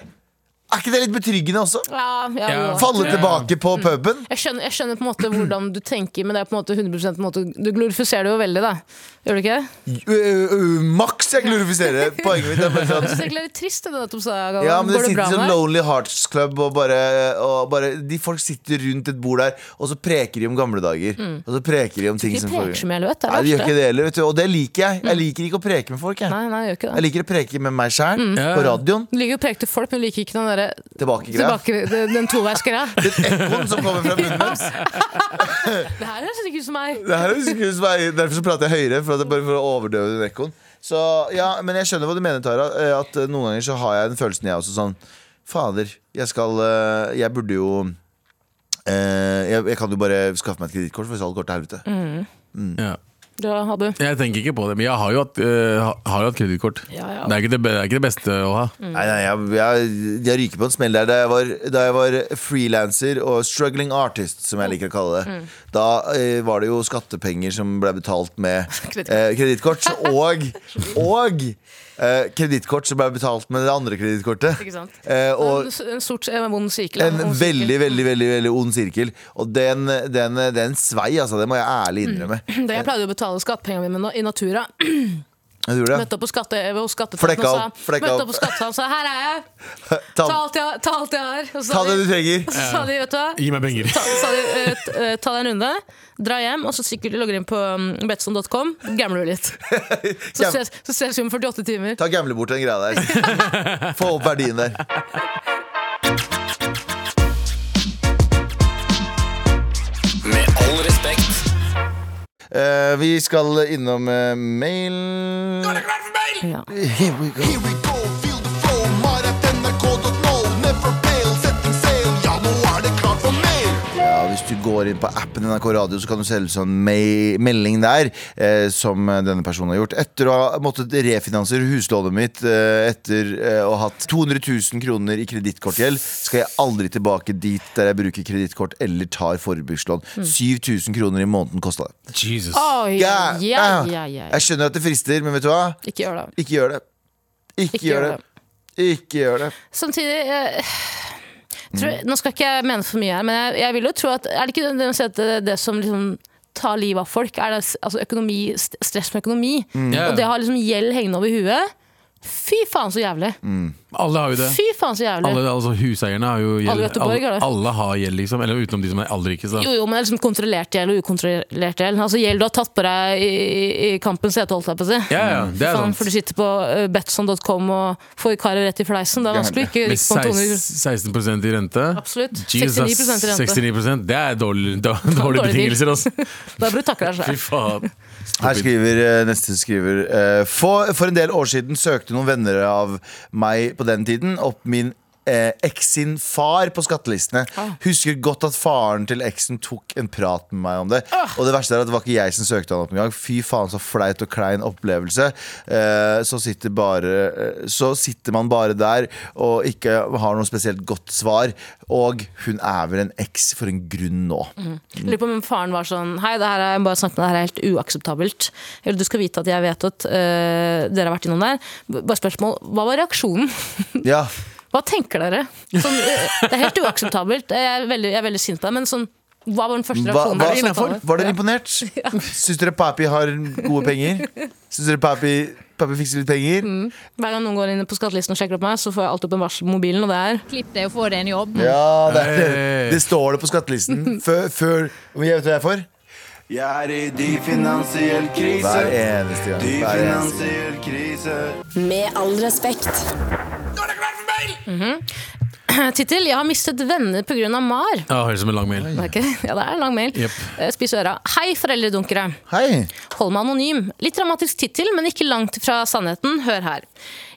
Er ikke det litt betryggende også? Ja, ja, Ja. Falle tilbake på Mm. puben? Jeg skjønner, jeg skjønner på en måte hvordan du tenker, men det er på en måte 100% en måte, Du glorifiserer det jo veldig, da. Gjør du ikke det? Uh, uh, maks jeg glorifiserer. Poenget mitt er Jeg sånn det er litt trist, det du sa. Ja, men det Går det sitter sånn? Lonely Hearts Club og bare, og bare De folk sitter rundt et bord der, og så preker de om gamle dager. Og så preker de om ting Mm. De som preker så mye, eller vet du. Nei, de gjør ikke det heller, vet du. Og det liker jeg. Jeg liker ikke å preke med folk. Jeg, Nei, nei, jeg gjør ikke jeg liker å preke med meg sjæl mm. på radioen. Du liker å preke til folk, men du liker ikke den derre Tilbake-greia. tilbake, den, toveisgreia. Det ekkoen som kommer fra munnen deres. Det her høres ikke ut som meg. Det her er ut som meg. Derfor så prater jeg høyere, for at, bare for å overdøve den ekkoen. Så ja, Men jeg skjønner hva du mener, Tara. eh, At eh, Noen ganger så har jeg den følelsen, jeg også, sånn Fader, jeg skal eh, Jeg burde jo eh, jeg, jeg kan jo bare skaffe meg et kredittkort hvis alt går til helvete. Ja. Abu. Jeg tenker ikke på det, men jeg har jo hatt, hatt kredittkort. Ja, ja. Det, det, det er ikke det beste å ha. Nei, nei, jeg, jeg, jeg ryker på en smell der da jeg var, da jeg var frilanser og struggling artist, som jeg liker å kalle det. Da eh, var det jo skattepenger som ble betalt med eh, kredittkort. og og eh, kredittkort som ble betalt med det andre kredittkortet. Ikke sant? Eh, og En- en sort, en vond sirkel. en en veldig, veldig veldig, veldig ond sirkel. Og den, den, den svei, altså. Det må jeg ærlig innrømme. Det jeg pleide å betale skattepengene mine i Natura. Møtte opp hos skatteetaten og sa, opp, flekka møtte opp. hos på skatteetaten og sa 'her er jeg', Ta, ta alt jeg, ta alt jeg har. Og så ta det du trenger. så sa de, vet du hva Gi meg penger. Ta, de, eh, eh, ta deg en runde, dra hjem, og så sikkert logger inn på um, betson.com. Gambler du litt. Så ses, så ses vi om 48 timer. Ta gamle bort den greia der. Få opp verdien der. Vi skal innom uh, mail Ja. Here we go. Here we go, Hvis du går inn på appen NRK Radio, så kan du selge sånn me melding der eh, som denne personen har gjort. Etter å ha måttet refinansiere huslånet mitt eh, etter eh, å ha hatt 200 000 kroner i kredittkortgjeld, skal jeg aldri tilbake dit der jeg bruker kredittkort eller tar forbrukslån. 7000 kroner i måneden kosta det. Jesus. Oi, Ja, ja, ja, ja. Jeg skjønner at det frister, men vet du hva? Ikke gjør det. Ikke gjør det. Ikke, Ikke gjør det. Ikke gjør det. Samtidig eh, tror, jeg- Nå skal ikke jeg mene for mye her, men jeg, jeg vil jo tro at Er det ikke det det, det som liksom tar livet av folk, er det altså økonomi, stress med økonomi? Mm. Og det har liksom gjeld hengende over huet Fy faen, så jævlig! Alle har jo det. Fy faen, så jævlig! Alle, altså Huseierne har jo gjeld. Alle alle, alle har gjeld, liksom. Eller utenom de som er aller rikeste. Jo, jo, men det er liksom kontrollert gjeld og ukontrollert gjeld. Altså Gjeld du har tatt på deg i, i, kampens hete, holdt jeg på å si. Ja, ja, det er Faen, sant. for du sitter på uh, betson.com og får karet rett i fleisen. Det er vanskelig ikke Med rykke på en 200 16, 16 i rente. Absolutt. Jesus, 69 i rente. 69 Det er dårlige Dårlig betingelser, altså. Da burde du takke deg Fy faen. Her skriver eh, neste skriver eh, for, for en del år siden søkte noen venner av meg på den tiden opp min eh, eks sin far på skattelistene. Husker godt at faren til eksen tok en prat med meg om det. Og det verste er at det var ikke jeg som søkte han opp engang. Fy faen, så flaut og klein opplevelse. Eh, så, sitter bare, eh, så sitter man bare der og ikke har noe spesielt godt svar. Og hun er vel en eks for en grunn nå. Mm. Lurer på om faren var sånn Hei, det her er, jeg bare snakket med deg, det her er helt uakseptabelt. Eller du skal vite at jeg vet at øh, dere har vært innom der. Bare spørsmål, Hva var reaksjonen? Ja, Hva tenker dere? Sånn, øh, det er helt uakseptabelt. Jeg er veldig, jeg er veldig sint på det, men sånn hva var den første reaksjonen? hva, hva, var, var dere imponert? Syns dere papi har gode penger? Syns dere papi, papi fikser litt penger? Hver gang noen går inn på skattelisten og sjekker opp meg, så får jeg alltid opp en varsel på mobilen, og det er Klipp deg og få deg en jobb. Ja, det, er, det står det på skattelisten. Før, før jeg vet hva jeg får? Jeg er i dyp finansiell krise. Hver eneste gang. Dyp finansiell krise. Med all respekt. Tittel 'Jeg har mistet venner pga. Mar'. Ja, høres ut som en lang mail. Er Ja, det er en lang mail. Jepp. Eh, Spis øra. Hei, foreldredunkere. Hei! Hold meg anonym. Litt dramatisk tittel, men ikke langt fra sannheten. Hør her.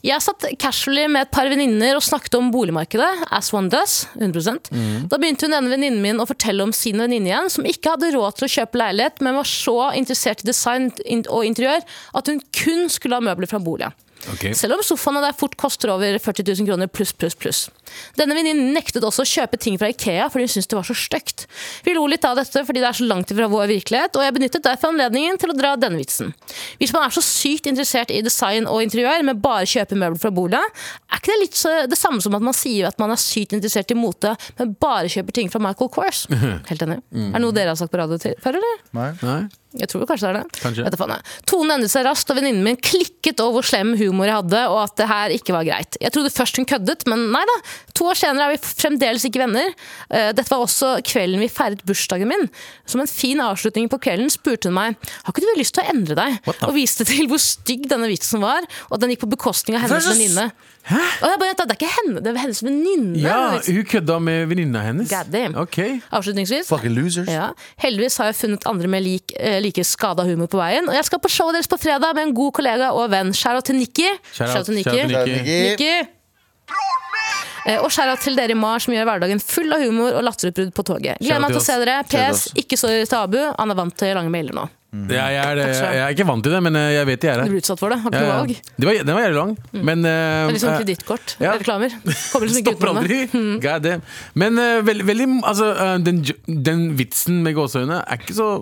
Jeg satt casually med et par venninner og snakket om boligmarkedet. As one does. 100% Da begynte hun ene venninnen min å fortelle om sin venninne igjen, som ikke hadde råd til å kjøpe leilighet, men var så interessert i design og interiør at hun kun skulle ha møbler fra boligen. Ok. Selv om sofaene der fort koster over 40 000 kroner pluss, pluss, pluss. Denne venninnen nektet også å kjøpe ting fra Ikea fordi hun syntes det var så stygt. Vi lo litt av dette fordi det er så langt ifra vår virkelighet, og jeg benyttet derfor anledningen til å dra denne vitsen. Hvis man er så sykt interessert i design og interiør, men bare kjøper møbler fra bolig, er ikke det litt så, det samme som at man sier at man er sykt interessert i mote, men bare kjøper ting fra Michael Kors? Helt enig. Er det noe dere har sagt på radio før, eller? Nei. Nei? Jeg tror kanskje det er det. Kanskje. Tonen endret seg raskt, og venninnen min klikket over hvor slem humor jeg hadde, og at det her ikke var greit. Jeg trodde først hun køddet, men nei da. To år senere er vi fremdeles ikke venner. Eh, Dette var også kvelden vi feiret bursdagen min. Som en fin avslutning på kvelden spurte hun meg har ikke du lyst til å endre deg, og viste til hvor stygg denne vitsen var, og at den gikk på bekostning av hennes venninne. Hæ? Og jeg bare, Det er ikke henne, det er hennes venninne. Ja, hun kødda med venninna hennes. Damn. Avslutningsvis ja. Heldigvis har jeg funnet andre med lik, eh, like skada humor på veien. Og jeg skal på showet deres på fredag med en god kollega og venn. Shout-out til Nikki. Shout til Nikki. Eh, Og shout-out til dere i Mar som gjør hverdagen full av humor og latterutbrudd på toget. Gleder meg til å se dere. PS. Ikke så tabu. Han er vant til lange mailer nå. Ja, jeg, er, det- jeg er ikke vant til det, men eh, jeg vet de er Du ble utsatt for det. Har ikke noe valg. Det var, den var jævlig lang, men uh, Det er eh, kredittkort. ja. Reklamer. Kommer liksom Stopper det. aldri. God damn. Men uh, veldig, veldig altså, uh, den, den vitsen med gåseøyne er ikke så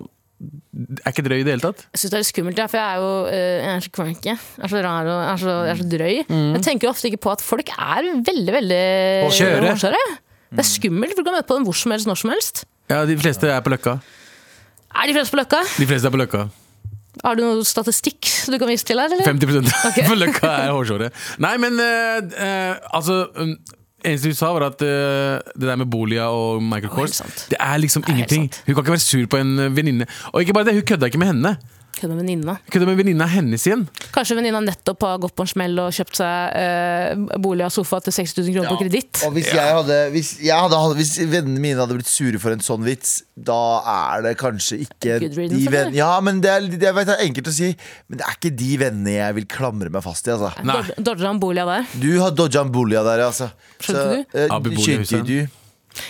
Er ikke drøy i det hele tatt. Jeg syns det er litt skummelt, ja, for jeg er jo eh, jeg er så cranky. Jeg er så rar og jeg er så, jeg er så drøy. Jeg tenker ofte ikke på at folk er veldig, veldig hårsåre. Det er skummelt, for du kan møte på dem hvor som helst, når som helst. Ja, De fleste er på Løkka. Er de fleste på Løkka? De fleste er på Løkka. Har du noe statistikk du kan vise til her, eller? 50 på løkka er hårsåre. Nei, men uh, uh, altså um, Eneste hun sa, var at uh, det der med Bolia og Michael Kors. Det er liksom Det er ingenting. Hun kan ikke være sur på en venninne. Og ikke bare det, hun kødda ikke med henne. Kødda med venninna. Kødde med venninna hennes igjen. Kanskje venninna nettopp har gått på en smell og kjøpt seg eh, bolig og sofa til 60 000 kroner på kreditt. Og hvis, jeg hadde, hvis, jeg hadde, hvis vennene mine hadde blitt sure for en sånn vits, da er det kanskje ikke de vennene Ja, men det er, det, jeg vet det er enkelt å si, men det er ikke de vennene jeg vil klamre meg fast i. Altså. Dodja en bolia der? Du har dodja en bolia der, altså. Skjønte du? eh, Abu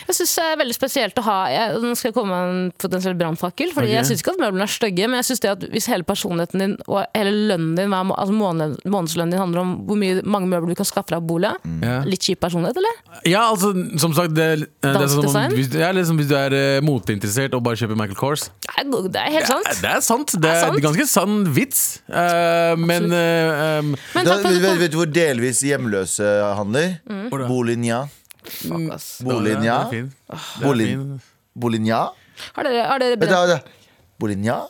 Jeg synes det er veldig spesielt å ha jeg, Nå skal jeg komme med en potensiell brannfakkel. Fordi Jeg syns ikke at møblene er stygge, men jeg synes det at hvis hele personligheten din og hele lønnen din altså måned, månedslønnen din handler om hvor mye, mange møbler du kan skaffe deg av bolig, Ja. litt kjip personlighet, eller? Ja, altså, som sagt det, det er sånn om, hvis, ja, liksom, hvis du er uh, moteinteressert og bare kjøper Michael Kors Det er, det er helt sant. Ja, det er sant. Det er er sant. ganske sann vits. Uh, men uh, um, Men Da, takk for vet, vet, du hvor delvis hjemløse handler? Mm. Bolinja. Fuck, ass. Bolinja. Den er fin. Bolin. Bolinja. Har dere, har dere brent? vet Bolinja.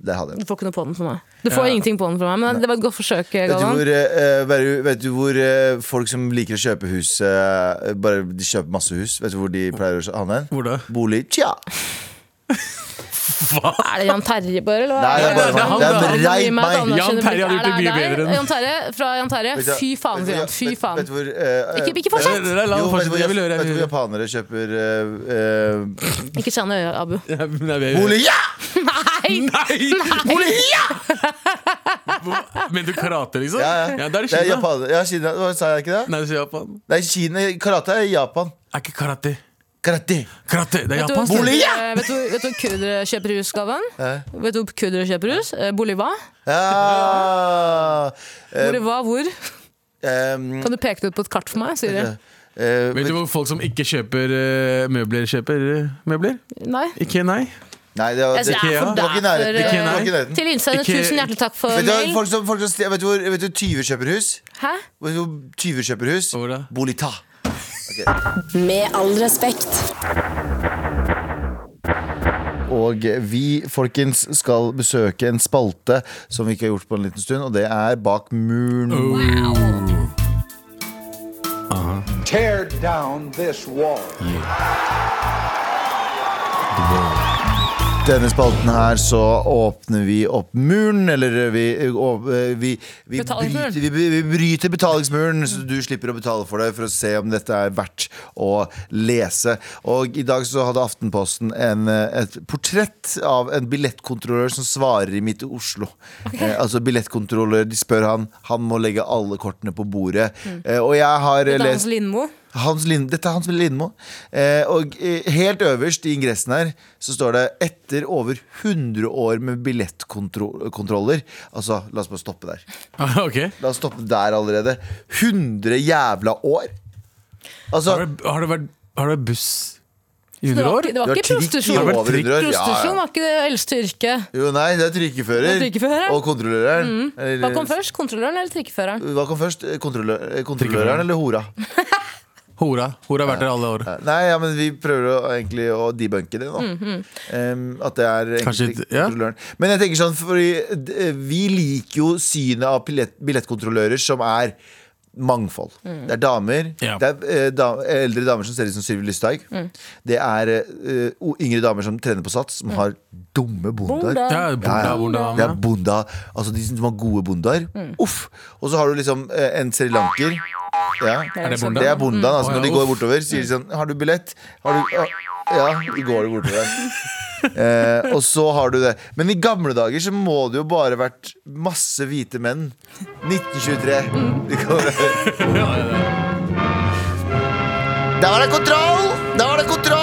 Det hadde jeg Du får ikke noe på den for meg. Du får Ja. ingenting på den for meg, men det var et godt forsøk, Vet du Galvan. hvor, eh, vet du- vet du hvor eh, folk som liker å kjøpe hus eh, Bare de kjøper masse hus, vet du hvor de pleier å handle? Hvor da? Bolig. Tja. Er det Jan Terje, bare? Eller hva? Nei, det er bare det er han, det er da. meg Jan Terje hadde gjort det mye bedre enn- Jan Terje, fra Jan Terje. Vet Fy faen, sier han. Fy faen. Vet vet, hvor eh, Ikke, ikke fortsett! La- la- la Jo, vet du hvor, Jeg vil vet du hvor jeg vil høre. japanere kjøper uh, uh, Ikke se øya, Abu. Ja, men? Ja! Nei! Nei! Mener du karate, liksom? Ja, ja. da er det Det er Kina. Ja, Kina. Hva sa jeg ikke det? Nei, Japan. Nei, Kina. Karate er i Japan. Er ikke karate. Karate. Karate, det er japansk. ja! vet du vet hvor kurdere kjøper hus, Galvan? Vet du hvor kurdere kjøper hus? Eh, Bolivar? Ja. Boliva Bolivar hvor? Um, Kan du peke det ut på et kart for meg? Sier de. Uh, Vet du hvor folk som ikke kjøper uh, møbler, kjøper uh, møbler? Nei. Ikke nei? Nei, det var, det, nærheten. eh. Til innsender, tusen hjertelig takk for Vet du, mail. folk som, folk som, vet, du hvor, vet tyver kjøper hus? Hæ? Vet du hvor tyver kjøper hus? Hvor Bolita. Med all respekt. Og vi, folkens, skal besøke en spalte som vi ikke har gjort på en liten stund, og det er Bak muren. Wow Tear down this wall. Denne spalten her så åpner vi opp muren, eller vi, å- vi, vi, bryter, vi, vi bryter betalingsmuren, så du slipper å betale for det, for å se om dette er verdt å lese. Og i dag så hadde Aftenposten en, eh, et portrett av en billettkontrollør som svarer i Midt i Oslo. Eh, altså billettkontrollør, de spør han, han må legge alle kortene på bordet. Eh, og jeg har eh, lest Lindmo. Hans Lind, dette er Hans Lindmo. Eh, og eh, helt øverst i ingressen her så står det 'etter over 100 år med billettkontroller'. Altså, la oss bare stoppe der. Okay. La oss stoppe der allerede. 100 jævla år! Altså, Har det, har det vært, har det vært buss i Det 100 år? det var ikke prostitusjon. Det 100 år. Prostitusjon var ikke det eldste yrket. Jo, nei, det er trikkefører. Det er trikkefører. Og kontrolløreren. Mm. Hva kom først? Kontrolløren eller trikkeføreren? Hva kom først? Kontrolløren kontrolløreren eller hora? Hora. Hora har vært der alle år. Nei, ja, men vi prøver å, egentlig å debunke det nå. Em, at det er Kanskje ja. Men jeg tenker sånn, fordi eh, vi liker jo synet av billett, billettkontrollører som er mangfold. Det er damer. Ja. Det er eh, da, eldre damer som ser ut som Sylvi Lysthaug. Det er uh, yngre damer som trener på Sats, som har dumme bondaer. Bonda. Ja, bonda, Ja, ja. bonda, Det er bonda, altså de som har gode bondaer. Uff! Og så har du liksom eh, en srilanker. Ja. Er det bonda? Det er bondaen. Altså, når de går bortover, sier de sånn 'Har du billett?' Har du, ja, de går bortover. Eh, og så har du det. Men i gamle dager så må det jo bare vært masse hvite menn. 1923. Da Der var det kontroll! Der var det kontroll!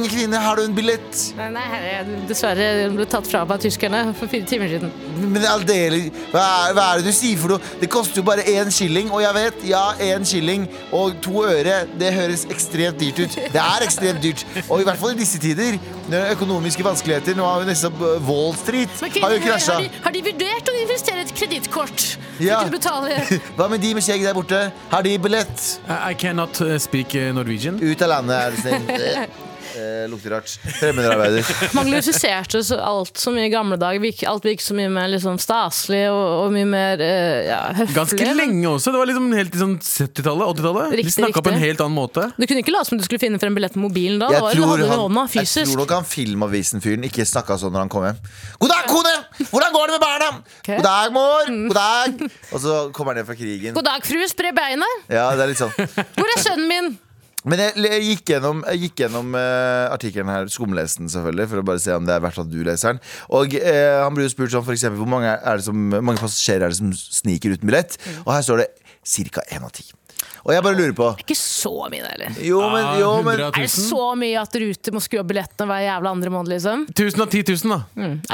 Unge kvinne, har du en billett? Nei, nei, herre, dessverre ble tatt fra meg av tyskerne for fire timer siden. Men aldeles, hva, hva er det du sier for noe? Det koster jo bare én shilling. og jeg vet, ja, én shilling og to øre, det høres ekstremt dyrt ut. Det er ekstremt dyrt. Og i hvert fall i disse tider, når økonomiske vanskeligheter. Nå har jo nesten Wall Street Men har jo krasja. har, de, har de vurdert å investere et kredittkort? Ja. Hva med de med skjegg der borte? Har de billett? I I cannot uh, speak uh, Norwegian. Ut av landet, er du snill. Eh, lukter rart. Fremmedarbeider. Man glorifiserte alt så mye i gamle dager. Alt virket så mye mer liksom staselig og, og mye mer eh, ja, høflig. Ganske lenge også. Det var liksom helt i sånn 70-tallet. 80-tallet. De snakka på en helt annen måte. Du kunne ikke late som du skulle finne frem billett på mobilen da. Jeg da tror, han, hånda, jeg tror nok han Filmavisen-fyren ikke snakka sånn når han kom hjem. God dag, kone! Hvordan går det med barna? Okay. God dag, mor! God dag! Og så kommer han ned fra krigen. God dag, fru, spre beina! Ja, det er litt sånn Hvor er sønnen min? Men jeg, jeg gikk gjennom, jeg gikk gjennom uh, artikkelen her, skumlesen selvfølgelig, for å bare se om det er verdt at du leser den. Og uh, han blir jo spurt sånn, for eksempel, hvor mange, er det som, mange passasjerer er det som sniker uten billett? Og her står det ca. én av ti. Og jeg bare lurer på Ikke så mye, det heller. Jo, men, jo, men Er det så mye at Ruter må skru opp billettene hver jævla andre måned, liksom? 1000 av 10 000, da.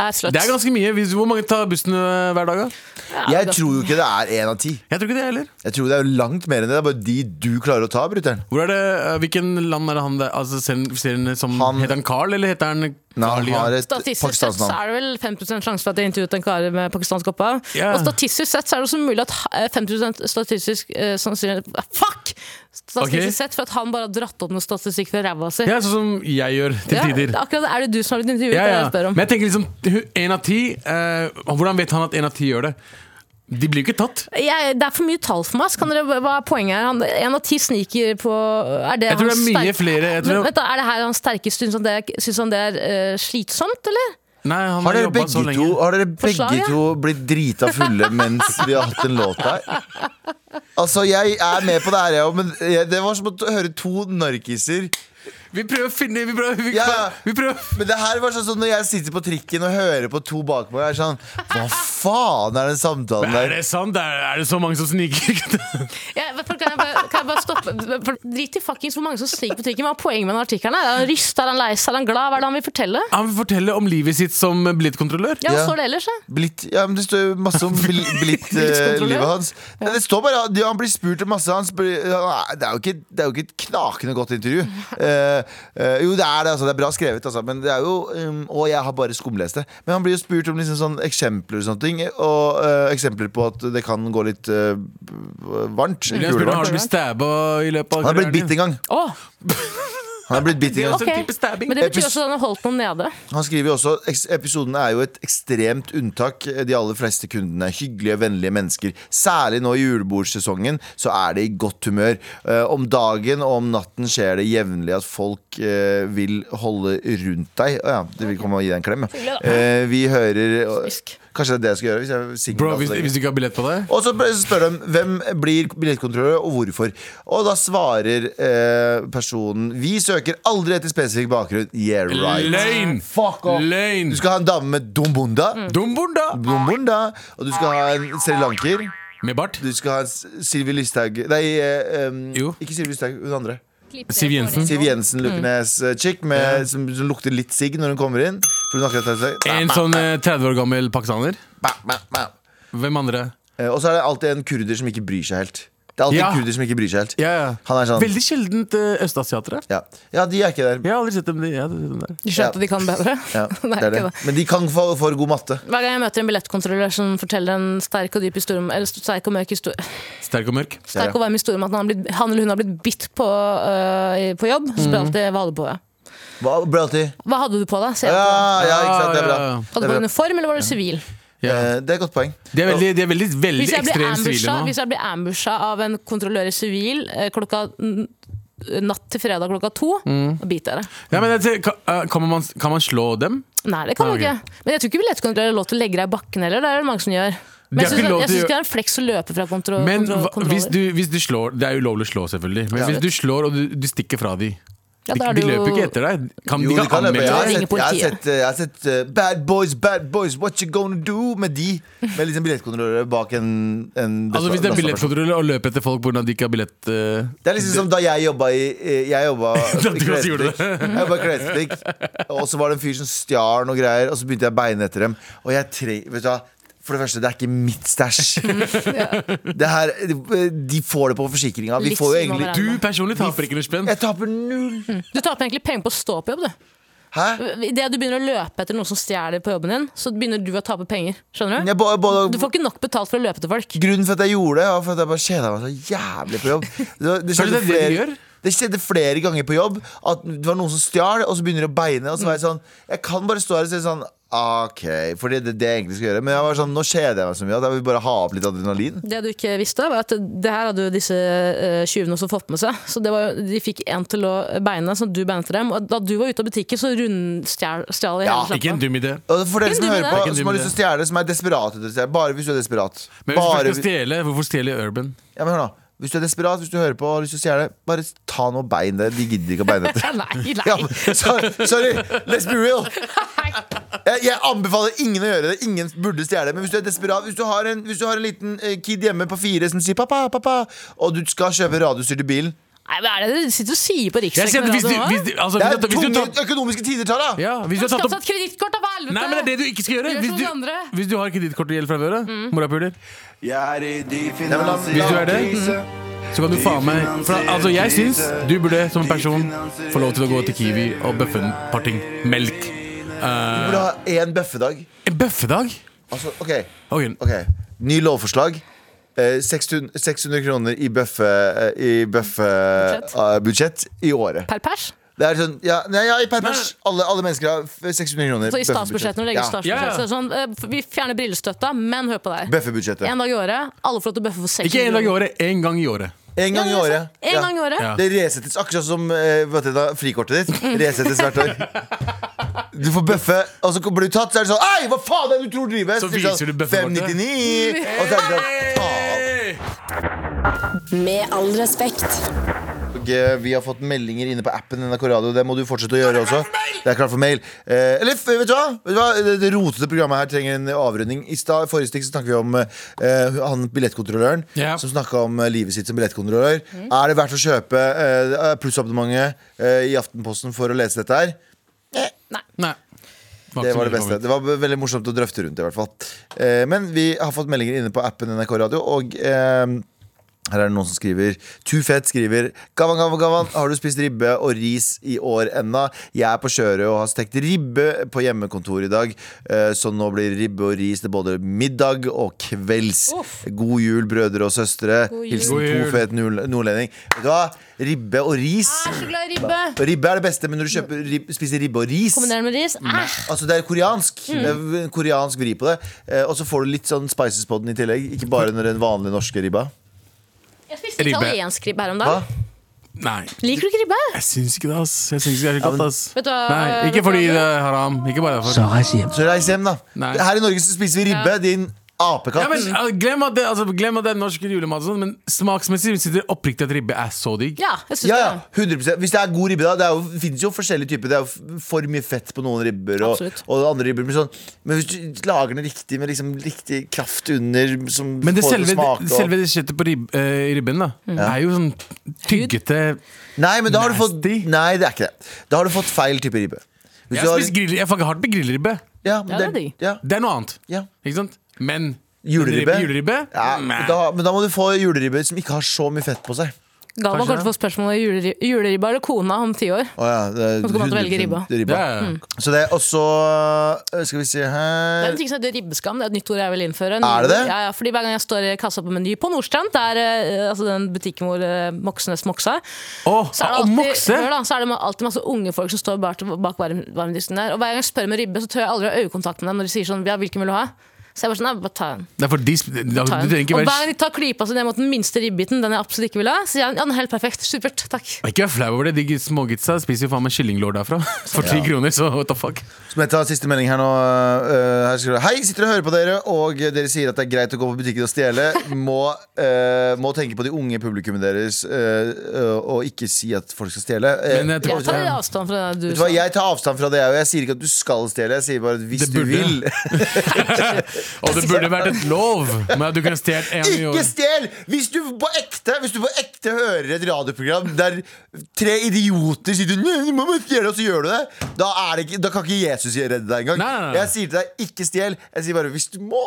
Er slutt. Det er ganske mye. Hvis- Hvor mange tar bussen øh, hver dag, da? Jeg tror jo ikke det er én av ti. Jeg tror ikke det heller. Jeg tror det er jo langt mer enn det. Det er bare de du klarer å ta, brutter'n. Hvor er det, øh, Hvilken land er det han der altså, ser han som Han- Heter han Carl, eller heter han Nei, han har et Statistisk sett så er det vel 5 sjanse for at jeg intervjuet en kar med pakistansk opphav. Yeah. Og statistisk sett så er det også mulig at eh, 50 statistisk eh, sannsynlig ah, Fuck! Statistisk okay. sett for at han bare har dratt opp noe statistikk fra ræva si. Ja, sånn som jeg gjør til Ja, tider. akkurat det. Er det du som har blitt intervjuet? Ja, ja. det jeg spør om. Men jeg tenker liksom én av ti eh, Hvordan vet han at én av ti gjør det? De blir jo ikke tatt. Jeg, det er for mye tall for meg. Så kan dere, hva er poenget her? Han, en av ti sniker på Er det Jeg tror det er mye sterk- flere. Jeg tror- Men, vet du, er det her hans sterkeste? Syns han det, er- syns han det er uh, slitsomt, eller? Nei, han Har har, dere begge to, har dere begge Forslaget? to blitt drita fulle mens vi har hatt en låt her? Altså, jeg er med på det her, jeg òg, men jeg- det var som å høre to narkiser. Vi prøver å finne Vi prøver, vi, Ja, ja. vi prøver. Men det her var sånn som når jeg sitter på trikken og hører på to bak meg. Jeg er sånn, Hva faen er den samtalen Er der? det sant? Er, er det så mange som sniker? Ja, kan, jeg bare, kan jeg bare stoppe? For, drit i fuckings hvor mange som sniker på trikken. Hva er poenget med den artikkelen? Er han rysta, Er han lei seg? Er han glad? Hva er det han vil fortelle? Han vil fortelle om livet sitt som billettkontrollør. Ja, hva Ja. står det ellers? Blitt, ja, men Det står jo masse om bil- blitt eh, Blitzkontrollør? hans. Ja. det står bare Han blir spurt om masse han spør, ja, det, er jo ikke, det er jo ikke et knakende godt intervju. Eh, eh, jo, det er det. Altså, det er bra skrevet, altså, men det er jo um, Og jeg har bare skumlest det. Men han blir jo spurt om liksom sånn eksempler og sånne ting. Og uh, eksempler på at det kan gå litt uh, varmt. Har du blitt stabba i løpet av Han har blitt bitt en gang. Å, Han er blitt bitt en Det gang. også ok. en type stabbing. Men det betyr også at han har holdt noen nede. Han skriver jo også Episoden er jo et ekstremt unntak De aller fleste kundene er hyggelige, vennlige mennesker Særlig nå i julebordsesongen Så er det i godt humør Eh, Om dagen og om natten skjer det jevnlig At folk eh, vil holde rundt deg Å ja, det vil komme og gi deg en klem. Eh, Vi hører Fisk. Kanskje det er det jeg skal gjøre hvis jeg er Bro, hvis, hvis du ikke har billett på deg og så spør de hvem blir billettkontrollør og hvorfor. Og da svarer eh, personen Vi søker aldri etter spesifikk bakgrunn. Yeah, right. Løgn! Fuck off. Løgn! Du skal ha en dame med dumbunda. Dumbunda! Dumbunda. Og du skal ha en srilanker. Med bart. Du skal ha Sylvi Lysthaug Nei, eh, um, Jo. ikke Sylvi Lysthaug, hun andre. Siv Jensen. Siv Jensen Lukkenes eh, chick med, som, som lukter litt sigg når hun kommer inn. For hun akkurat En sånn eh, 30 år gammel pakistaner. Hvem andre? Eh, Og så er det alltid en kurder som ikke bryr seg helt. Det er alltid Ja. kurder som ikke bryr seg helt. Ja, ja. Han er sånn Veldig sjeldent uh, østasiatere. ja. ja, de er ikke der. Jeg har aldri sett dem, de- har dem der. Du skjønte at de kan bedre? Ja, Nei, det er det. det. Men de kan få for god matte. Hver gang jeg møter en billettkontrollør som forteller en sterk og dyp historie om- Eller sterk og mørk historie Sterk og mørk. Sterk og varm historie om at han, har blitt, han eller hun har blitt bitt på, uh, på jobb, så spør jeg alltid hva hadde du på deg. Hva? Hva hadde du på deg? Ja, ja, ikke sant, det er bra. Ja, ja, ja. Hadde du på uniform, eller var du sivil? Ja. Eh, Det er et godt poeng. Det er veldig, det er veldig, veldig ekstremt sivile nå. hvis jeg blir ambusha av en kontrollør i sivil eh, klokka natt til fredag klokka to, Mm. og biter jeg det. Ja, men jeg tenker, kan, eh, man, kan man slå dem? Nei, det kan Ah, okay. ikke. Men jeg tror ikke billettkontrollører har lov til å legge deg i bakken heller. Det er det mange som gjør. Men jeg syns ikke det er en fleks å løpe fra kontro Men kontro kontroller. hvis, du, hvis du slår Det er ulovlig å slå, selvfølgelig. Men Ja. hvis du slår og du, du stikker fra dem Ja, de, de løper jo- ikke etter deg. Kan, Jo, de de kan kan løpe. Jeg har sett, jeg har sett, eh, jeg har sett uh, Bad boys, bad boys, what you gonna do? Med de. Med liksom billettkontrollører bak en, en Altså Hvis det er billettkontroller og løper etter folk pga. de ikke har billett uh, Det er liksom som da jeg jobba i eh. Jeg jobba i klesbutikk, Og så var det en fyr som stjal noe greier, og så begynte jeg å beine etter dem. Og jeg tre, vet du hva for det første, det er ikke mitt stæsj. Det De får det på forsikringa. Vi får jo egentlig Du personlig taper ikke noe spenn. Jeg taper null. Du taper egentlig penger på å stå på jobb, du. Idet du begynner å løpe etter noen som stjeler på jobben din, så begynner du å tape penger. Skjønner du? Jeg, både, både, Du får ikke nok betalt for å løpe til folk. Grunnen for at jeg gjorde det, var for at jeg bare kjeda meg så jævlig på jobb. Det, det skjedde er det flere? Det skjedde flere ganger på jobb at det var noen som stjal, og så begynner de å beine. Og så var jeg sånn Jeg kan bare stå her og si sånn OK, for det er det jeg egentlig skal gjøre. Men jeg var sånn, nå kjeder jeg meg så mye at jeg vil bare ha opp litt adrenalin. Det du ikke visste, var at det her hadde jo disse uh, tyvene også fått med seg. Så det var, de fikk en til å beine, så du beinet dem. Og da du var ute av butikken, så rundstjal jeg Ja, hele Ikke en dum idé. Og for dere som hører på, som har lyst til å stjele, som er desperat etter å stjele, bare hvis du er desperat. Men hvis Bare, du skal stjele, hvorfor stjele Urban? ja, men hør nå. Hvis du er desperat, hvis du hører på og har lyst til å stjele, bare ta noe bein der. De gidder ikke å beine etter. Nei, nei. Ja, sorry, sorry, let's be real. Jeg, jeg anbefaler ingen å gjøre det. Ingen burde stjele. Men hvis du er desperat Hvis du har en, hvis du har en liten eh, kid hjemme på fire som sier 'pappa, pappa', og du skal kjøpe radiostyrt bil Nei, Hva er det du sitter og sier på sier hvis altså, Det er du, hvis du tunge økonomiske tider, Tara! ja, hvis du har tatt opp et kredittkort, da, for helvete! Nei, men det er det du ikke skal gjøre. Hvis du, hvis du har kredittkortgjeld fra før av, morapuler, men la- Hvis du er det, så kan du faen meg for, Altså, jeg syns du burde som en person få lov til å gå til Kiwi og bøffe en par ting. Melk. Du Eh, burde ha én bøffedag. en bøffedag? Altså, OK. Ok, Ny lovforslag. Eh, 600, 600 kroner i bøffe eh, I bøffe Budsjett. budsjett i året. Per pers? Det er sånn, ja, nei, ja i per pers. Alle, alle mennesker har 600 kroner. Så i statsbudsjettet når du legger Ja. statsbudsjettet Ja, ja. så er det sånn, eh, Vi fjerner brillestøtta, men hør på deg. Bøffebudsjettet. En dag i året. Alle får lov til å bøffe for 600 Ikke en dag i året, en gang i året. En gang i Ja, det året. En Ja. gang i året. Ja. Det resettes akkurat som eh, vet du, da, frikortet ditt. Resettes hvert år. Du får bøffe, og så blir du tatt, så er det sånn Ei, hva faen er det du tror drives? Så viser sånn, du bøffekortet. 599 Og så er det sånn faen. Med all respekt. Og, eh, Vi har fått meldinger inne på appen NRK Radio. Det må du fortsette å gjøre også. Det er klart for mail. Eh, eller f- vet du hva? Vet du hva? Det, det rotete programmet her trenger en avrunding. I stad, forrige stikk så snakket vi om eh, han billettkontrolløren Ja. som snakka om eh, livet sitt som billettkontrollør. Er det verdt å kjøpe eh, plussabonnementet eh, i Aftenposten for å lese dette her? Nei. Det var det beste. Det var veldig morsomt å drøfte rundt det, i hvert fall. Eh, men vi har fått meldinger inne på appen NRK Radio, og eh, her er det noen som skriver Too Fett skriver Gavan, Gavan, Gavan, har du spist ribbe og ris i år enda? Jeg er på kjøret og har stekt ribbe på hjemmekontor i dag. eh, Så nå blir ribbe og ris til både middag og kvelds. God jul, brødre og søstre. God jul. Hilsen God jul. to nordlending. Vet du hva? Ribbe og ris. Jeg er så glad i ribbe. Ribbe er det beste, men når du kjøper, rib, spiser ribbe og ris Kombinerer med ris. Æsj. Altså Det er koreansk. Mm. Det er koreansk vri på det. Eh, og så får du litt sånn spices på den i tillegg. Ikke bare når den vanlige norske ribba. Jeg spiste Ribbe. italiensk ribbe her om Hva? dagen. Nei. Liker du ikke ribbe? Jeg syns ikke det, ass. Jeg syns ikke det er godt, ass. Vet du hva, Nei, vet ikke du fordi hva? det er haram. Ikke bare derfor. Så reis hjem, da. Nei. Her i Norge så spiser vi ribbe. Din apekatt. Ja, men, uh, glem, at det, altså, glem at det er norsk julemat, og sånt, men smaksmessig synes jeg oppriktig at ribbe er så digg. Ja, jeg syns ja, ja, det. 100% Hvis det er god ribbe, da. Det, er jo, det finnes jo forskjellige typer. Det er jo for mye fett på noen ribber, og, Absolutt. og andre ribber. Men, sånn, men hvis du lager den riktig, med liksom riktig kraft under, som Men det får selve, det smake og- selve det kjøttet på rib, eh, ribben da er jo sånn tyggete Nei, men da har du fått Nasty. Nei, det er ikke det. Da har du fått feil type ribbe. Hvis Jeg du har- spiser grill, jeg fucker hardt med grillribbe. ja, Ja, det er digg. ja, Det er noe annet. ja. Ikke sant? Men Juleribbe? juleribbe? Ja, da, men da må du få juleribbe som ikke har så mye fett på seg. Galvan kommer til å få spørsmål om juleribba, juleribba eller kona om ti år. Oh, ja, det er til å velge 100% ribba. Ja, ja. Mm. Så det er også øh, Skal vi se Det er her en ting som heter ribbeskam. Det er et nytt ord jeg vil innføre. Er det det? Ja, ja, fordi Hver gang jeg står i kassa på Meny på Nordstrand, det er eh, altså den butikken hvor eh, Moxnes moksa, oh, så er det alltid, mokse! hør da, så er det alltid masse unge folk som står bak, bak varmdisken der. Og hver gang jeg spør om ribbe, så tør jeg aldri ha øyekontakt med dem når de sier sånn Ja, hvilken vil du ha? Så jeg bare sånn, bare ta den. Nei, er for de, sp- du Ta en. trenger ikke Og hver gang de tar klypa si ned mot den minste ribbiten, den jeg absolutt ikke vil ha, så sier jeg ja, den er helt perfekt. Supert. Takk. Ikke vær flau over det. De smågitsa spiser jo faen meg kyllinglår derfra. For ti kroner, så what the fuck. Så må jeg ta siste melding her nå. øh, her skriver Hei, sitter og hører på dere, og dere sier at det er greit å gå på butikken og stjele. Må, uh, må tenke på de unge publikummet deres øh, og ikke si at folk skal stjele. Eh, Men jeg tror- Jeg tar avstand fra det du sa. Jeg tar avstand fra det, og jeg sier ikke at du skal stjele. Jeg sier bare at hvis du vil. Og det burde vært et lov Ikke stjel! Hvis du på ekte Hvis du på ekte hører et radioprogram der tre idioter sier du, du må gjøre stjele, og så gjør du det, da, er det ikke, da kan ikke Jesus redde deg engang. Nei, nei, nei. Jeg sier til deg, ikke stjel. Jeg sier bare hvis du må.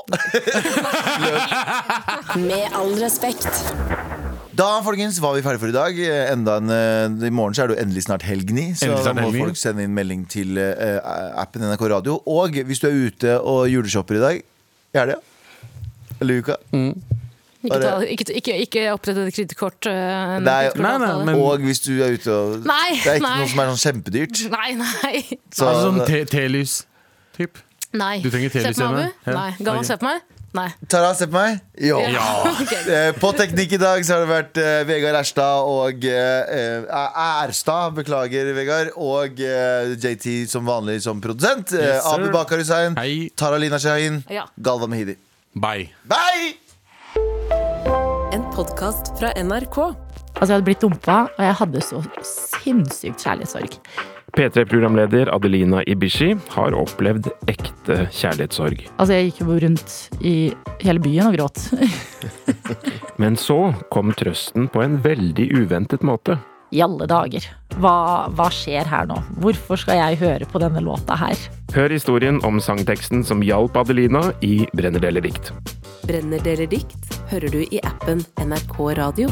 Med all respekt. Da folkens, var vi ferdige for i dag. Enda en, eh, I morgen så er det jo endelig snart helgni. Så Endelig da må helgni. folk sende inn melding til uh, appen NRK Radio. Og hvis du er ute og juleshopper i dag i helga eller uka, Ikke, Bare- ta, ikke, ikke, ikke opprett et kredittkort. Nei, nei, nei, men- Og hvis du er ute og Nei, Det er ikke nei. noe som er sånn kjempedyrt. Nei, nei. Så, Altså sånn te- telys typ. nei. Du trenger telys hjemme? Nei. Ok. se på meg? Nei. Tara, se på meg. Jo. Ja. Eh, På teknikk i dag så har det vært uh, Vegard Erstad og eh, Erstad, beklager Vegard, og uh, JT som vanlig som produsent. Yes. Abu Bakar Hussein, Hei. Tara Lina Shahin, Ja. Galva Mehidi. Bye. Bye! En podkast fra NRK. Altså, jeg hadde blitt dumpa, og jeg hadde så sinnssykt kjærlighetssorg. P3-programleder Adelina Ibishi har opplevd ekte kjærlighetssorg. Altså, jeg gikk jo rundt i hele byen og gråt. Men så kom trøsten på en veldig uventet måte. I alle dager. Hva, hva skjer her nå? Hvorfor skal jeg høre på denne låta her? Hør historien om sangteksten som hjalp Adelina i Brenner deler dikt. Brenner deler dikt hører du i appen NRK Radio.